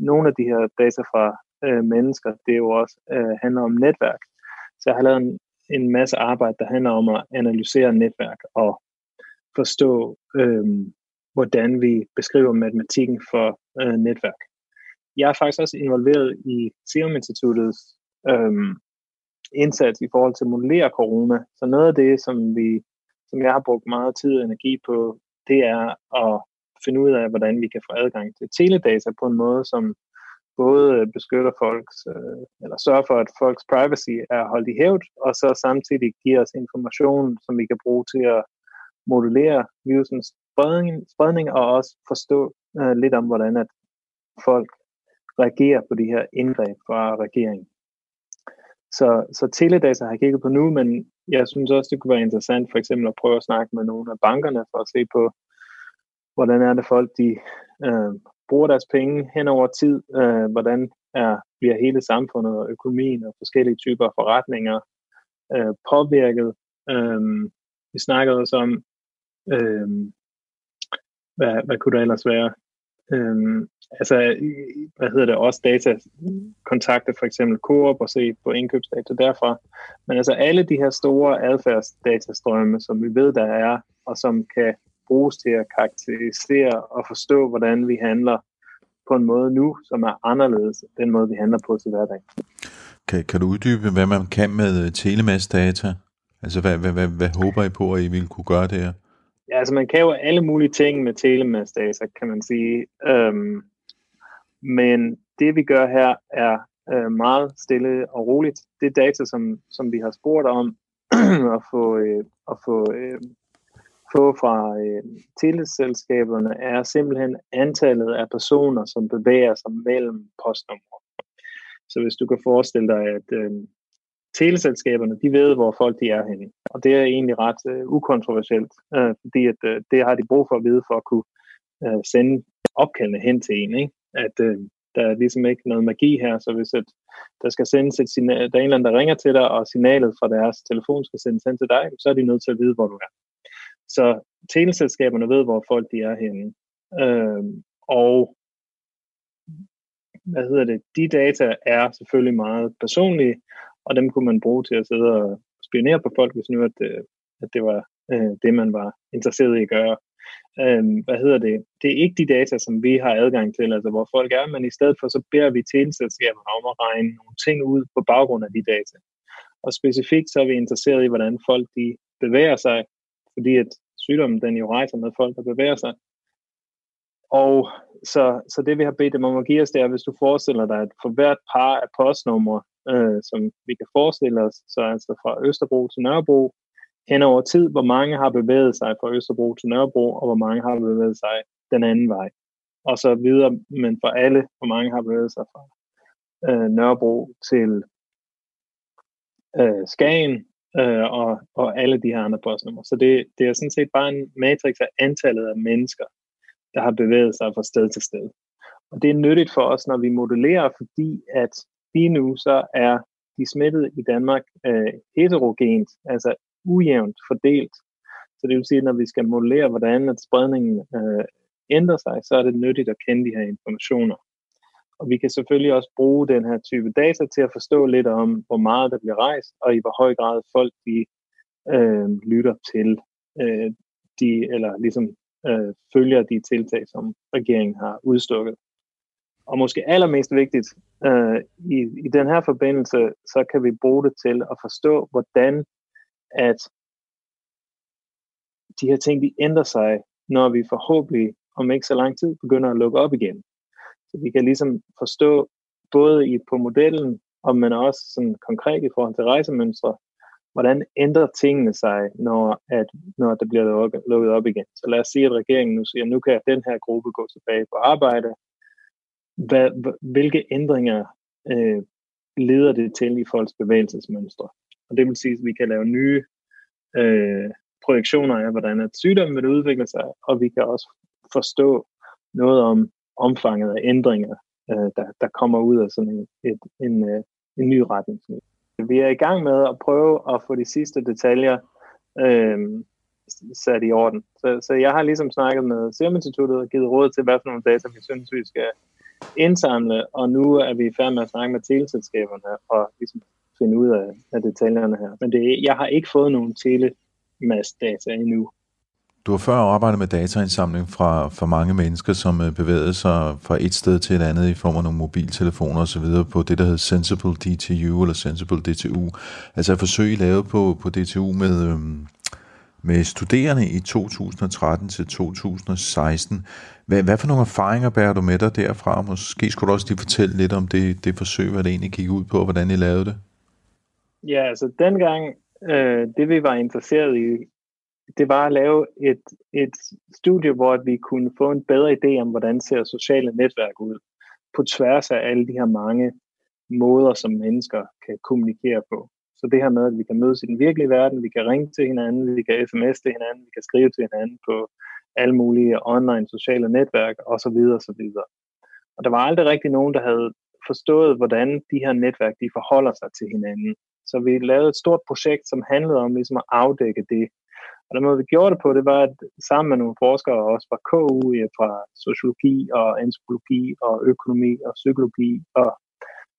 [SPEAKER 4] nogle af de her data fra øh, mennesker, det er jo også øh, handler om netværk. Så jeg har lavet en, en masse arbejde, der handler om at analysere netværk og forstå, øh, hvordan vi beskriver matematikken for øh, netværk. Jeg er faktisk også involveret i Serum Instituttets øh, indsats i forhold til at modellere corona. Så noget af det, som vi som jeg har brugt meget tid og energi på, det er at finde ud af, hvordan vi kan få adgang til teledata på en måde, som både beskytter folks, øh, eller sørger for, at folks privacy er holdt i hævd, og så samtidig giver os information, som vi kan bruge til at modellere virusens spredning, spredning og også forstå øh, lidt om, hvordan at folk reagerer på de her indgreb fra regeringen. Så, så teledata har jeg kigget på nu, men jeg synes også, det kunne være interessant for eksempel at prøve at snakke med nogle af bankerne for at se på, hvordan er det folk, de øh, bruger deres penge hen over tid, øh, hvordan er, bliver hele samfundet og økonomien og forskellige typer forretninger øh, påvirket. Øh, vi snakkede også om, øh, hvad, hvad kunne der ellers være? Øh, altså, hvad hedder det, også data, kontakte for eksempel Coop og se på indkøbsdata derfra. Men altså alle de her store adfærdsdatastrømme, som vi ved, der er, og som kan bruges til at karakterisere og forstå, hvordan vi handler på en måde nu, som er anderledes den måde, vi handler på til hverdag.
[SPEAKER 1] Kan, kan du uddybe, hvad man kan med telemastdata? Altså, hvad, hvad, hvad, hvad håber I på, at I vil kunne gøre det her?
[SPEAKER 4] Ja, altså man kan jo alle mulige ting med telemastdata, kan man sige. Øhm, men det vi gør her er øh, meget stille og roligt. Det data, som, som vi har spurgt om *clears throat* at få, øh, at få, øh, på fra øh, teleselskaberne, er simpelthen antallet af personer, som bevæger sig mellem postnumre. Så hvis du kan forestille dig, at øh, teleselskaberne, de ved, hvor folk de er henne. Og det er egentlig ret øh, ukontroversielt, øh, fordi at, øh, det har de brug for at vide for at kunne øh, sende opkaldene hen til en. Ikke? At øh, der er ligesom ikke noget magi her, så hvis at der skal sendes et signal, der er en eller anden, der ringer til dig, og signalet fra deres telefon skal sendes hen til dig, så er de nødt til at vide, hvor du er. Så teleselskaberne ved, hvor folk de er henne. Øh, og hvad hedder det, de data er selvfølgelig meget personlige, og dem kunne man bruge til at sidde og spionere på folk, hvis nu at, øh, at det var øh, det, man var interesseret i at gøre. Øh, hvad hedder det? Det er ikke de data, som vi har adgang til, altså hvor folk er, men i stedet for så beder vi teleselskaberne om at regne nogle ting ud på baggrund af de data. Og specifikt så er vi interesseret i, hvordan folk de bevæger sig, fordi at sygdommen den jo rejser med folk, der bevæger sig. Og så, så det vi har bedt dem om at give os, det er, hvis du forestiller dig, at for hvert par af postnumre, øh, som vi kan forestille os, så altså fra Østerbro til Nørrebro, hen over tid, hvor mange har bevæget sig fra Østerbro til Nørrebro, og hvor mange har bevæget sig den anden vej. Og så videre, men for alle, hvor mange har bevæget sig fra øh, Nørrebro til øh, Skagen, øh, og, og alle de her andre postnumre. Så det, det er sådan set bare en matrix af antallet af mennesker, der har bevæget sig fra sted til sted. Og det er nyttigt for os, når vi modellerer, fordi at lige nu så er de smittede i Danmark øh, heterogent, altså ujævnt fordelt. Så det vil sige, at når vi skal modellere, hvordan at spredningen øh, ændrer sig, så er det nyttigt at kende de her informationer. Og vi kan selvfølgelig også bruge den her type data til at forstå lidt om, hvor meget der bliver rejst, og i hvor høj grad folk de øh, lytter til øh, de, eller ligesom øh, følger de tiltag, som regeringen har udstukket. Og måske allermest vigtigt, øh, i, i den her forbindelse, så kan vi bruge det til at forstå, hvordan at de her ting, de ændrer sig, når vi forhåbentlig om ikke så lang tid begynder at lukke op igen. Vi kan ligesom forstå både i, på modellen, og men også sådan konkret i forhold til rejsemønstre, hvordan ændrer tingene sig, når, at, når det bliver lukket op igen. Så lad os sige, at regeringen nu siger, at nu kan den her gruppe gå tilbage på arbejde, hvad, hvilke ændringer øh, leder det til i folks bevægelsesmønstre. Og det vil sige, at vi kan lave nye øh, projektioner af, hvordan at sygdommen vil udvikle sig, og vi kan også forstå noget om omfanget af ændringer, øh, der, der kommer ud af sådan en, et, en, øh, en ny retningslinje. Vi er i gang med at prøve at få de sidste detaljer øh, sat i orden. Så, så jeg har ligesom snakket med Serum Instituttet og givet råd til, hvad for nogle data vi synes, vi skal indsamle, og nu er vi i færd med at snakke med teleselskaberne og ligesom finde ud af, af detaljerne her. Men det, jeg har ikke fået nogen telemast-data endnu.
[SPEAKER 1] Du har før arbejdet med dataindsamling fra, fra mange mennesker, som øh, bevægede sig fra et sted til et andet i form af nogle mobiltelefoner osv. på det, der hedder Sensible DTU eller Sensible DTU. Altså et forsøg lavet på, på DTU med, øhm, med studerende i 2013 til 2016. Hvad, hvad for nogle erfaringer bærer du med dig derfra? Måske skulle du også lige fortælle lidt om det, det forsøg, hvad det egentlig gik ud på, og hvordan I lavede det.
[SPEAKER 4] Ja, altså dengang, øh, det vi var interesseret i, det var at lave et, et studie, hvor vi kunne få en bedre idé om, hvordan ser sociale netværk ud, på tværs af alle de her mange måder, som mennesker kan kommunikere på. Så det her med, at vi kan mødes i den virkelige verden, vi kan ringe til hinanden, vi kan sms til hinanden, vi kan skrive til hinanden på alle mulige online sociale netværk osv. osv. Og der var aldrig rigtig nogen, der havde forstået, hvordan de her netværk de forholder sig til hinanden. Så vi lavede et stort projekt, som handlede om ligesom at afdække det. Og den måde, vi gjorde det på, det var, at sammen med nogle forskere, også fra KU, fra sociologi og antropologi og økonomi og psykologi og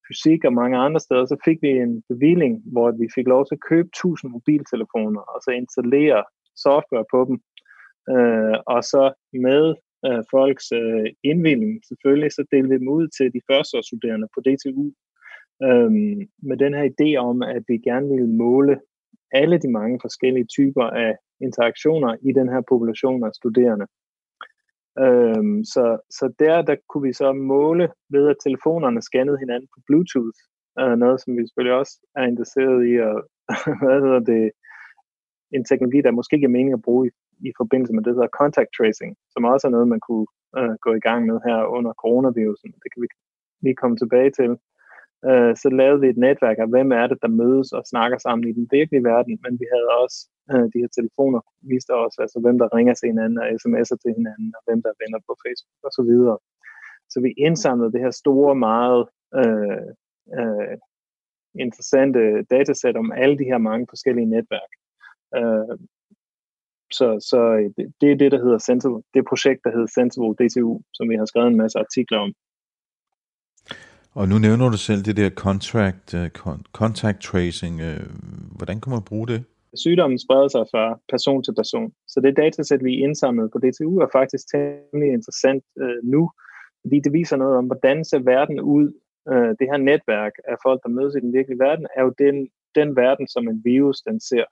[SPEAKER 4] fysik og mange andre steder, så fik vi en bevilling, hvor vi fik lov til at købe 1000 mobiltelefoner og så installere software på dem. Øh, og så med øh, folks øh, indvilling selvfølgelig, så delte vi dem ud til de første studerende på DTU, øh, med den her idé om, at vi gerne ville måle alle de mange forskellige typer af interaktioner i den her population af studerende. Øhm, så, så der, der kunne vi så måle ved, at telefonerne scannede hinanden på Bluetooth, øh, noget som vi selvfølgelig også er interesseret i, og *laughs* hvad hedder det, en teknologi, der måske ikke er mening at bruge i, i forbindelse med det, der hedder contact tracing, som også er noget, man kunne øh, gå i gang med her under coronavirusen. Det kan vi lige komme tilbage til. Øh, så lavede vi et netværk af, hvem er det, der mødes og snakker sammen i den virkelige verden, men vi havde også øh, de her telefoner, viste os, altså hvem der ringer til hinanden og sms'er til hinanden, og hvem der vender på Facebook og så videre. Så vi indsamlede det her store, meget øh, øh, interessante datasæt om alle de her mange forskellige netværk. Øh, så, så øh, det er det, der hedder Sensible. Det projekt, der hedder Sensible DTU, som vi har skrevet en masse artikler om.
[SPEAKER 1] Og nu nævner du selv det der contract, øh, contact tracing. Øh, hvordan kan man bruge det?
[SPEAKER 4] Sygdommen spreder sig fra person til person. Så det datasæt, vi indsamlede på DTU, er faktisk temmelig interessant øh, nu, fordi det viser noget om, hvordan ser verden ud. Det her netværk af folk, der mødes i den virkelige verden, er jo den, den verden, som en virus den ser.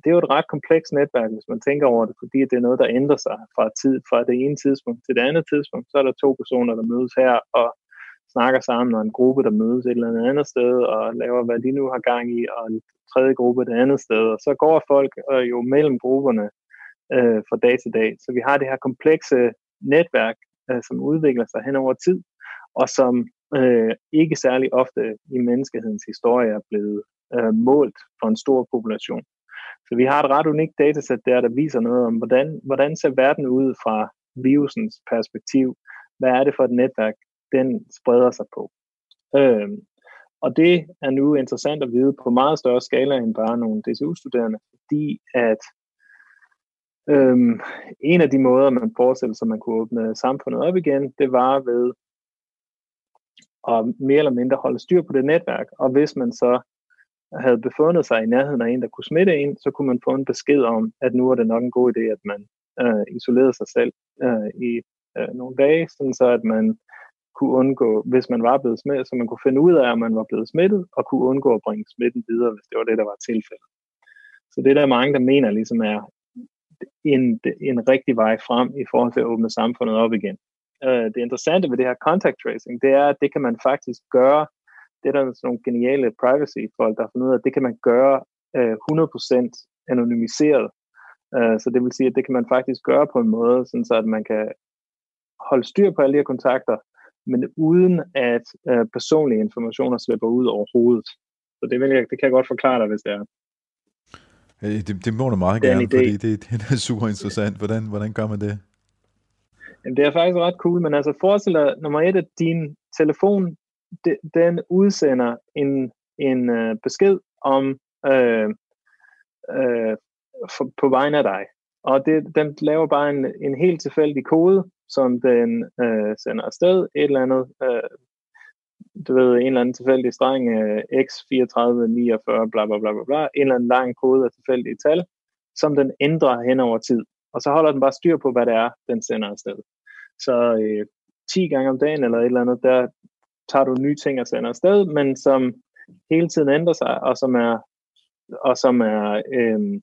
[SPEAKER 4] Det er jo et ret komplekst netværk, hvis man tænker over det, fordi det er noget, der ændrer sig fra, tid, fra det ene tidspunkt til det andet tidspunkt. Så er der to personer, der mødes her, og snakker sammen, og en gruppe, der mødes et eller andet sted, og laver, hvad de nu har gang i, og en tredje gruppe et andet sted. Og så går folk øh, jo mellem grupperne øh, fra dag til dag. Så vi har det her komplekse netværk, øh, som udvikler sig hen over tid, og som øh, ikke særlig ofte i menneskehedens historie er blevet øh, målt for en stor population. Så vi har et ret unikt datasæt der, der viser noget om, hvordan, hvordan ser verden ud fra virusens perspektiv. Hvad er det for et netværk, den spreder sig på. Øhm, og det er nu interessant at vide på meget større skala end bare nogle DCU-studerende, fordi at øhm, en af de måder, man forestiller sig, man kunne åbne samfundet op igen, det var ved at mere eller mindre holde styr på det netværk. Og hvis man så havde befundet sig i nærheden af en, der kunne smitte en, så kunne man få en besked om, at nu er det nok en god idé, at man øh, isolerede sig selv øh, i øh, nogle dage, sådan så at man kunne undgå, hvis man var blevet smittet, så man kunne finde ud af, at man var blevet smittet, og kunne undgå at bringe smitten videre, hvis det var det, der var tilfældet. Så det der er mange, der mener ligesom er en, en rigtig vej frem i forhold til at åbne samfundet op igen. Øh, det interessante ved det her contact tracing, det er, at det kan man faktisk gøre, det er der sådan nogle geniale privacy-folk, der har fundet ud af, at det kan man gøre øh, 100% anonymiseret. Øh, så det vil sige, at det kan man faktisk gøre på en måde, sådan så at man kan holde styr på alle de her kontakter, men uden at øh, personlige informationer slipper ud overhovedet. Så det, vil jeg, det kan jeg godt forklare dig, hvis det er.
[SPEAKER 1] Det, det må du meget gerne, fordi det, det er super interessant. Hvordan, hvordan gør man det?
[SPEAKER 4] Jamen, det er faktisk ret cool, men altså forestil dig, nummer et, at din telefon, de, den udsender en, en uh, besked om uh, uh, for, på vegne af dig. Og det, den laver bare en, en helt tilfældig kode, som den øh, sender afsted. Et eller andet, øh, du ved, en eller anden tilfældig streng, øh, x3449, bla bla bla bla bla, en eller anden lang kode af tilfældige tal, som den ændrer hen over tid. Og så holder den bare styr på, hvad det er, den sender afsted. Så øh, 10 gange om dagen eller et eller andet, der tager du nye ting og sender afsted, men som hele tiden ændrer sig, og som er, og som er øh,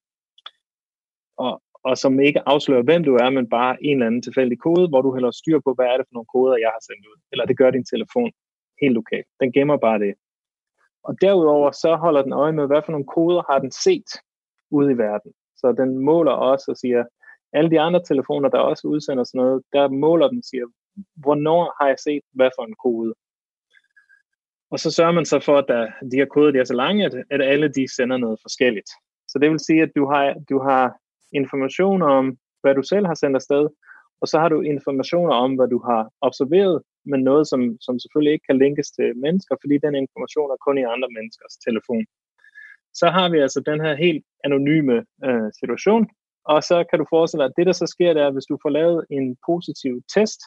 [SPEAKER 4] og, og som ikke afslører, hvem du er, men bare en eller anden tilfældig kode, hvor du heller styr på, hvad er det for nogle koder, jeg har sendt ud. Eller det gør din telefon helt lokalt. Den gemmer bare det. Og derudover så holder den øje med, hvad for nogle koder har den set ude i verden. Så den måler også og siger, alle de andre telefoner, der også udsender sådan noget, der måler den og siger, hvornår har jeg set hvad for en kode. Og så sørger man så for, at der, de her koder de er så lange, at, at alle de sender noget forskelligt. Så det vil sige, at du har, du har information om, hvad du selv har sendt afsted, og så har du informationer om, hvad du har observeret, men noget, som, som selvfølgelig ikke kan linkes til mennesker, fordi den information er kun i andre menneskers telefon. Så har vi altså den her helt anonyme øh, situation, og så kan du forestille dig, at det, der så sker, det er, at hvis du får lavet en positiv test,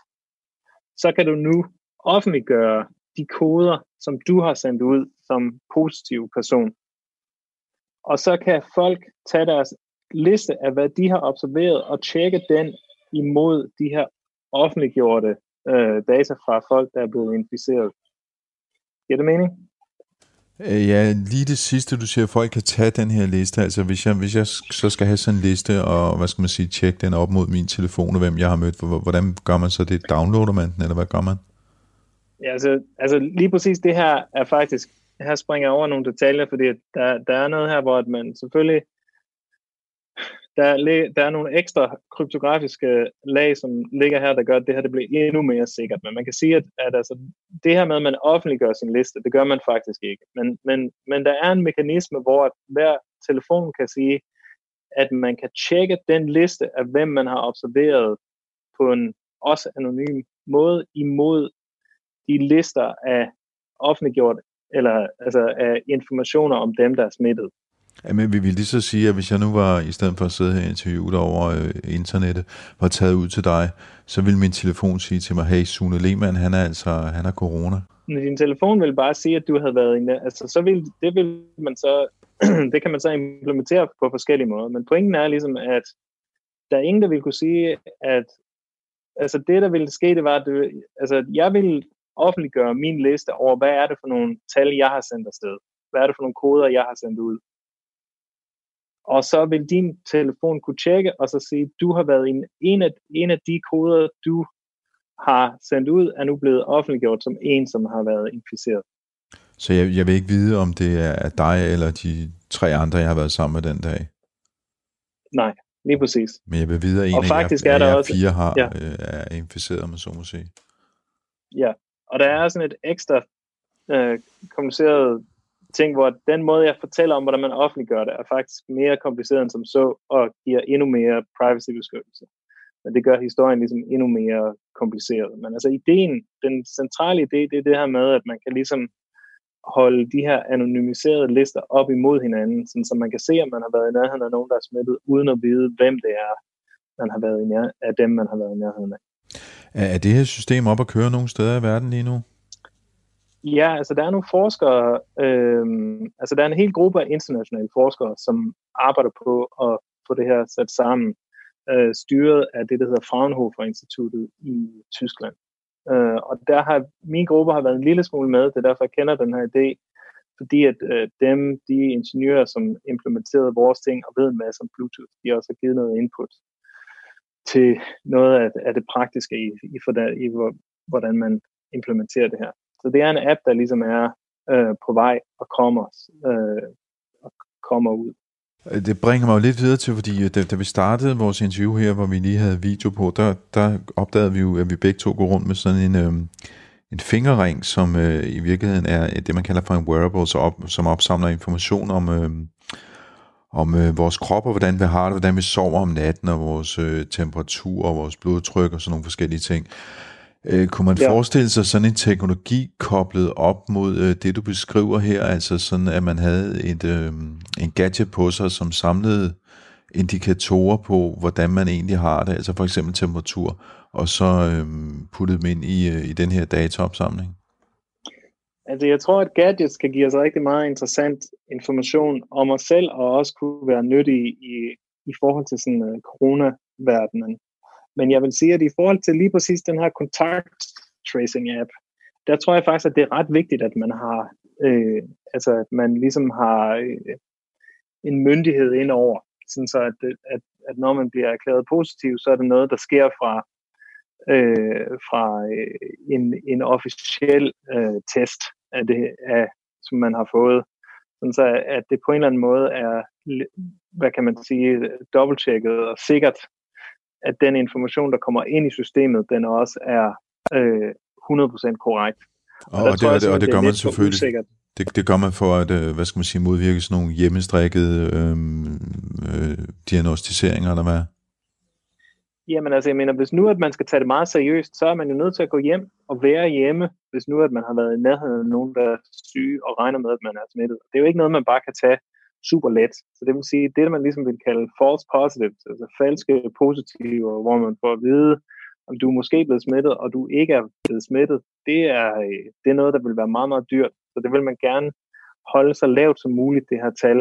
[SPEAKER 4] så kan du nu offentliggøre de koder, som du har sendt ud som positiv person. Og så kan folk tage deres liste af, hvad de har observeret, og tjekke den imod de her offentliggjorte øh, data fra folk, der er blevet inficeret. Giver det mening?
[SPEAKER 1] Øh, ja, lige det sidste, du siger, at folk kan tage den her liste. Altså hvis jeg, hvis jeg så skal have sådan en liste, og hvad skal man sige, tjekke den op mod min telefon, og hvem jeg har mødt, hvordan gør man så det? Downloader man den, eller hvad gør man?
[SPEAKER 4] Ja, altså, altså lige præcis det her er faktisk, her springer jeg over nogle detaljer, fordi der, der er noget her, hvor man selvfølgelig der, der er nogle ekstra kryptografiske lag, som ligger her, der gør, at det her det bliver endnu mere sikkert. Men man kan sige, at, at altså, det her med, at man offentliggør sin liste, det gør man faktisk ikke. Men, men, men der er en mekanisme, hvor hver telefon kan sige, at man kan tjekke den liste af, hvem man har observeret på en også anonym måde imod de lister af offentliggjort eller altså af informationer om dem, der er smittet.
[SPEAKER 1] Jamen, vi vil lige så sige, at hvis jeg nu var, i stedet for at sidde her og interviewe dig over øh, internettet, var taget ud til dig, så ville min telefon sige til mig, hey, Sune Lehmann, han er altså, han har corona.
[SPEAKER 4] Men din telefon vil bare sige, at du havde været inde. Altså, så vil, det vil man så, *clears throat* det kan man så implementere på forskellige måder. Men pointen er ligesom, at der er ingen, der vil kunne sige, at altså det, der ville ske, det var, at du, altså, jeg vil offentliggøre min liste over, hvad er det for nogle tal, jeg har sendt afsted. Hvad er det for nogle koder, jeg har sendt ud. Og så vil din telefon kunne tjekke og så sige, du har været en, en, af, en af de koder, du har sendt ud, er nu blevet offentliggjort som en, som har været inficeret.
[SPEAKER 1] Så jeg, jeg vil ikke vide, om det er dig eller de tre andre, jeg har været sammen med den dag?
[SPEAKER 4] Nej, lige præcis.
[SPEAKER 1] Men jeg vil vide, at en og af faktisk jer, er der også, fire har, ja. øh, er inficeret, med så må sige.
[SPEAKER 4] Ja, og der er sådan et ekstra øh, kompliceret ting, hvor den måde, jeg fortæller om, hvordan man offentliggør det, er faktisk mere kompliceret end som så, og giver endnu mere privacy-beskyttelse. Men det gør historien ligesom endnu mere kompliceret. Men altså ideen, den centrale idé, det er det her med, at man kan ligesom holde de her anonymiserede lister op imod hinanden, sådan, så man kan se, om man har været i nærheden af nogen, der er smittet, uden at vide, hvem det er, man har været i nær- af dem, man har været i nærheden af.
[SPEAKER 1] Er det her system op at køre nogle steder i verden lige nu?
[SPEAKER 4] Ja, altså der er nogle forskere, øh, altså der er en hel gruppe af internationale forskere, som arbejder på at få det her sat sammen, øh, styret af det, der hedder Fraunhofer-instituttet i Tyskland. Øh, og der har min gruppe har været en lille smule med, det er derfor, jeg kender den her idé, fordi at øh, dem, de ingeniører, som implementerede vores ting og ved en masse om Bluetooth, de har også givet noget input til noget af, af det praktiske i, i, for der, i hvordan man implementerer det her. Så det er en app, der ligesom er øh, på vej og kommer, øh, og kommer ud.
[SPEAKER 1] Det bringer mig jo lidt videre til, fordi øh, da, da vi startede vores interview her, hvor vi lige havde video på, der, der opdagede vi jo, at vi begge to går rundt med sådan en, øh, en fingerring, som øh, i virkeligheden er øh, det, man kalder for en wearable, så op, som opsamler information om, øh, om øh, vores krop og hvordan vi har det, hvordan vi sover om natten, og vores øh, temperatur og vores blodtryk og sådan nogle forskellige ting. Øh, kunne man ja. forestille sig sådan en teknologi koblet op mod øh, det, du beskriver her, altså sådan, at man havde et, øh, en gadget på sig, som samlede indikatorer på, hvordan man egentlig har det, altså for eksempel temperatur, og så øhm, puttet dem ind i, øh, i den her dataopsamling?
[SPEAKER 4] Altså jeg tror, at gadgets kan give os rigtig meget interessant information om os selv, og også kunne være nyttige i, i forhold til sådan uh, corona-verdenen. Men jeg vil sige, at i forhold til lige præcis den her kontakt tracing app, der tror jeg faktisk, at det er ret vigtigt, at man har, øh, altså at man ligesom har øh, en myndighed ind over, sådan så at, at, at når man bliver erklæret positiv, så er det noget, der sker fra, øh, fra øh, en, en officiel øh, test af det, af, som man har fået. Sådan så at det på en eller anden måde er, hvad kan man sige, dobbelttjekket og sikkert, at den information, der kommer ind i systemet, den også er øh, 100% korrekt.
[SPEAKER 1] Og, og, det, og, det, og det gør man selvfølgelig. Det, det gør man for at, øh, hvad skal man sige, modvirke sådan nogle hjemmestrikkede øh, øh, diagnostiseringer, eller hvad?
[SPEAKER 4] Jamen altså, jeg mener, hvis nu at man skal tage det meget seriøst, så er man jo nødt til at gå hjem og være hjemme, hvis nu at man har været i nærheden af nogen, der er syge og regner med, at man er smittet. Det er jo ikke noget, man bare kan tage super let. Så det vil sige, det man ligesom vil kalde false positives, altså falske positive, hvor man får at vide, om du er måske blevet smittet, og du ikke er blevet smittet, det er, øh, det er noget, der vil være meget, meget dyrt. Så det vil man gerne holde så lavt som muligt, det her tal,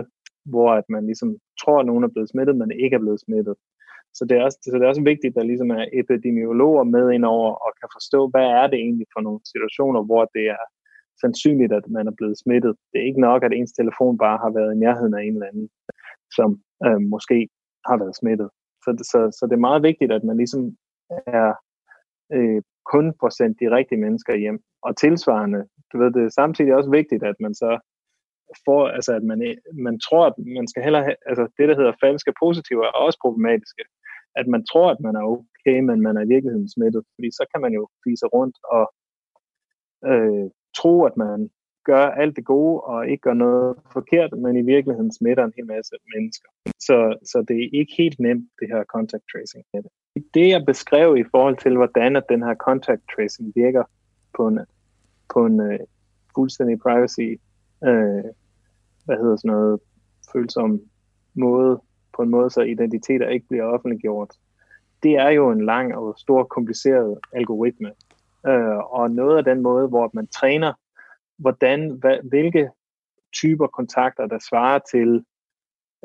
[SPEAKER 4] hvor at man ligesom tror, at nogen er blevet smittet, men ikke er blevet smittet. Så det er også, så det er også vigtigt, at der ligesom er epidemiologer med ind over og kan forstå, hvad er det egentlig for nogle situationer, hvor det er sandsynligt, at man er blevet smittet. Det er ikke nok, at ens telefon bare har været i nærheden af en eller anden, som øh, måske har været smittet. Så, så, så det er meget vigtigt, at man ligesom er øh, kun får sendt de rigtige mennesker hjem. Og tilsvarende, du ved, det er samtidig også vigtigt, at man så får, altså at man, man tror, at man skal heller have, altså det, der hedder falske positive, er også problematiske. At man tror, at man er okay, men man er i virkeligheden smittet. Fordi så kan man jo fise rundt og øh, tro, at man gør alt det gode og ikke gør noget forkert, men i virkeligheden smitter en hel masse mennesker. Så, så det er ikke helt nemt, det her contact tracing. Det jeg beskrev i forhold til, hvordan at den her contact tracing virker på en, på en uh, fuldstændig privacy, uh, hvad hedder sådan noget, følsom måde, på en måde, så identiteter ikke bliver offentliggjort. Det er jo en lang og stor kompliceret algoritme. Øh, og noget af den måde, hvor man træner, hvordan, hvad, hvilke typer kontakter, der svarer til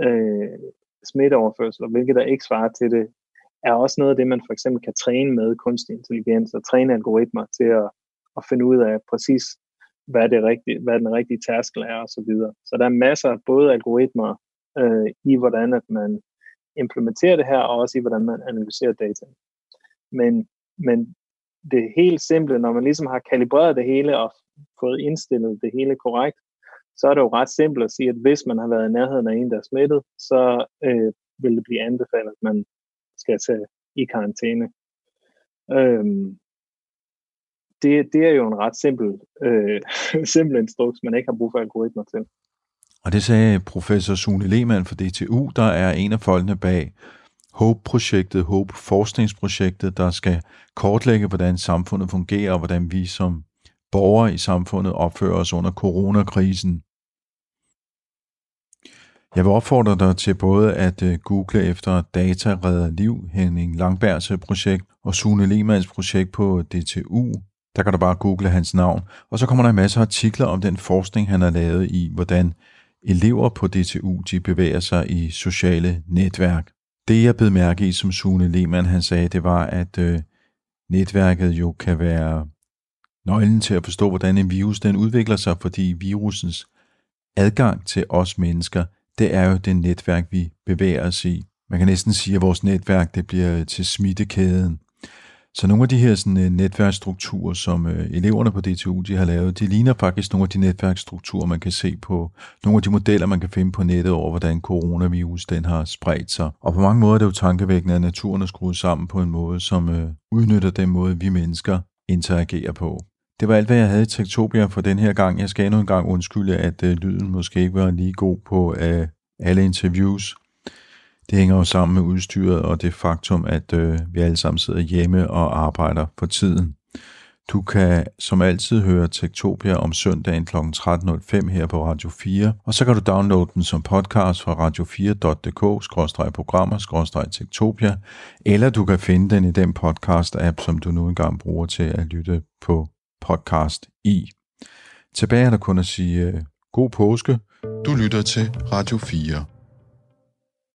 [SPEAKER 4] øh, smitteoverførsel, og hvilke der ikke svarer til det, er også noget af det, man for eksempel kan træne med kunstig intelligens og træne algoritmer til at, at finde ud af præcis, hvad, det rigtige, hvad den rigtige tærskel er og så videre. Så der er masser af både algoritmer øh, i, hvordan at man implementerer det her, og også i, hvordan man analyserer data. Men, men det helt simple, når man ligesom har kalibreret det hele og fået indstillet det hele korrekt, så er det jo ret simpelt at sige, at hvis man har været i nærheden af en, der er smittet, så øh, vil det blive anbefalet, at man skal tage i karantæne. Øhm, det, det er jo en ret simpel, øh, *laughs* simpel instruks, man ikke har brug for algoritmer til.
[SPEAKER 1] Og det sagde professor Sune Lehmann fra DTU, der er en af folkene bag HOPE-projektet, HOPE-forskningsprojektet, der skal kortlægge, hvordan samfundet fungerer, og hvordan vi som borgere i samfundet opfører os under coronakrisen. Jeg vil opfordre dig til både at øh, google efter Data Redder Liv, Henning Langbergs øh, projekt og Sune Lehmanns projekt på DTU. Der kan du bare google hans navn, og så kommer der en masse artikler om den forskning, han har lavet i, hvordan elever på DTU de bevæger sig i sociale netværk. Det jeg blev mærke i, som Sune Lehmann han sagde, det var, at øh, netværket jo kan være nøglen til at forstå, hvordan en virus den udvikler sig, fordi virusens adgang til os mennesker det er jo det netværk, vi bevæger os i. Man kan næsten sige, at vores netværk det bliver til smittekæden. Så nogle af de her sådan, øh, netværksstrukturer, som øh, eleverne på DTU de har lavet, de ligner faktisk nogle af de netværksstrukturer, man kan se på nogle af de modeller, man kan finde på nettet over, hvordan coronavirus den har spredt sig. Og på mange måder er det jo tankevækkende, at naturen er skruet sammen på en måde, som øh, udnytter den måde, vi mennesker interagerer på. Det var alt, hvad jeg havde i Tektopia for den her gang. Jeg skal endnu en gang undskylde, at øh, lyden måske ikke var lige god på øh, alle interviews. Det hænger jo sammen med udstyret og det faktum, at øh, vi alle sammen sidder hjemme og arbejder for tiden. Du kan som altid høre Tektopia om søndagen kl. 13.05 her på Radio 4, og så kan du downloade den som podcast fra radio4.dk-programmer-tektopia, eller du kan finde den i den podcast-app, som du nu engang bruger til at lytte på podcast i. Tilbage er der kun at sige øh, god påske. Du lytter til Radio 4.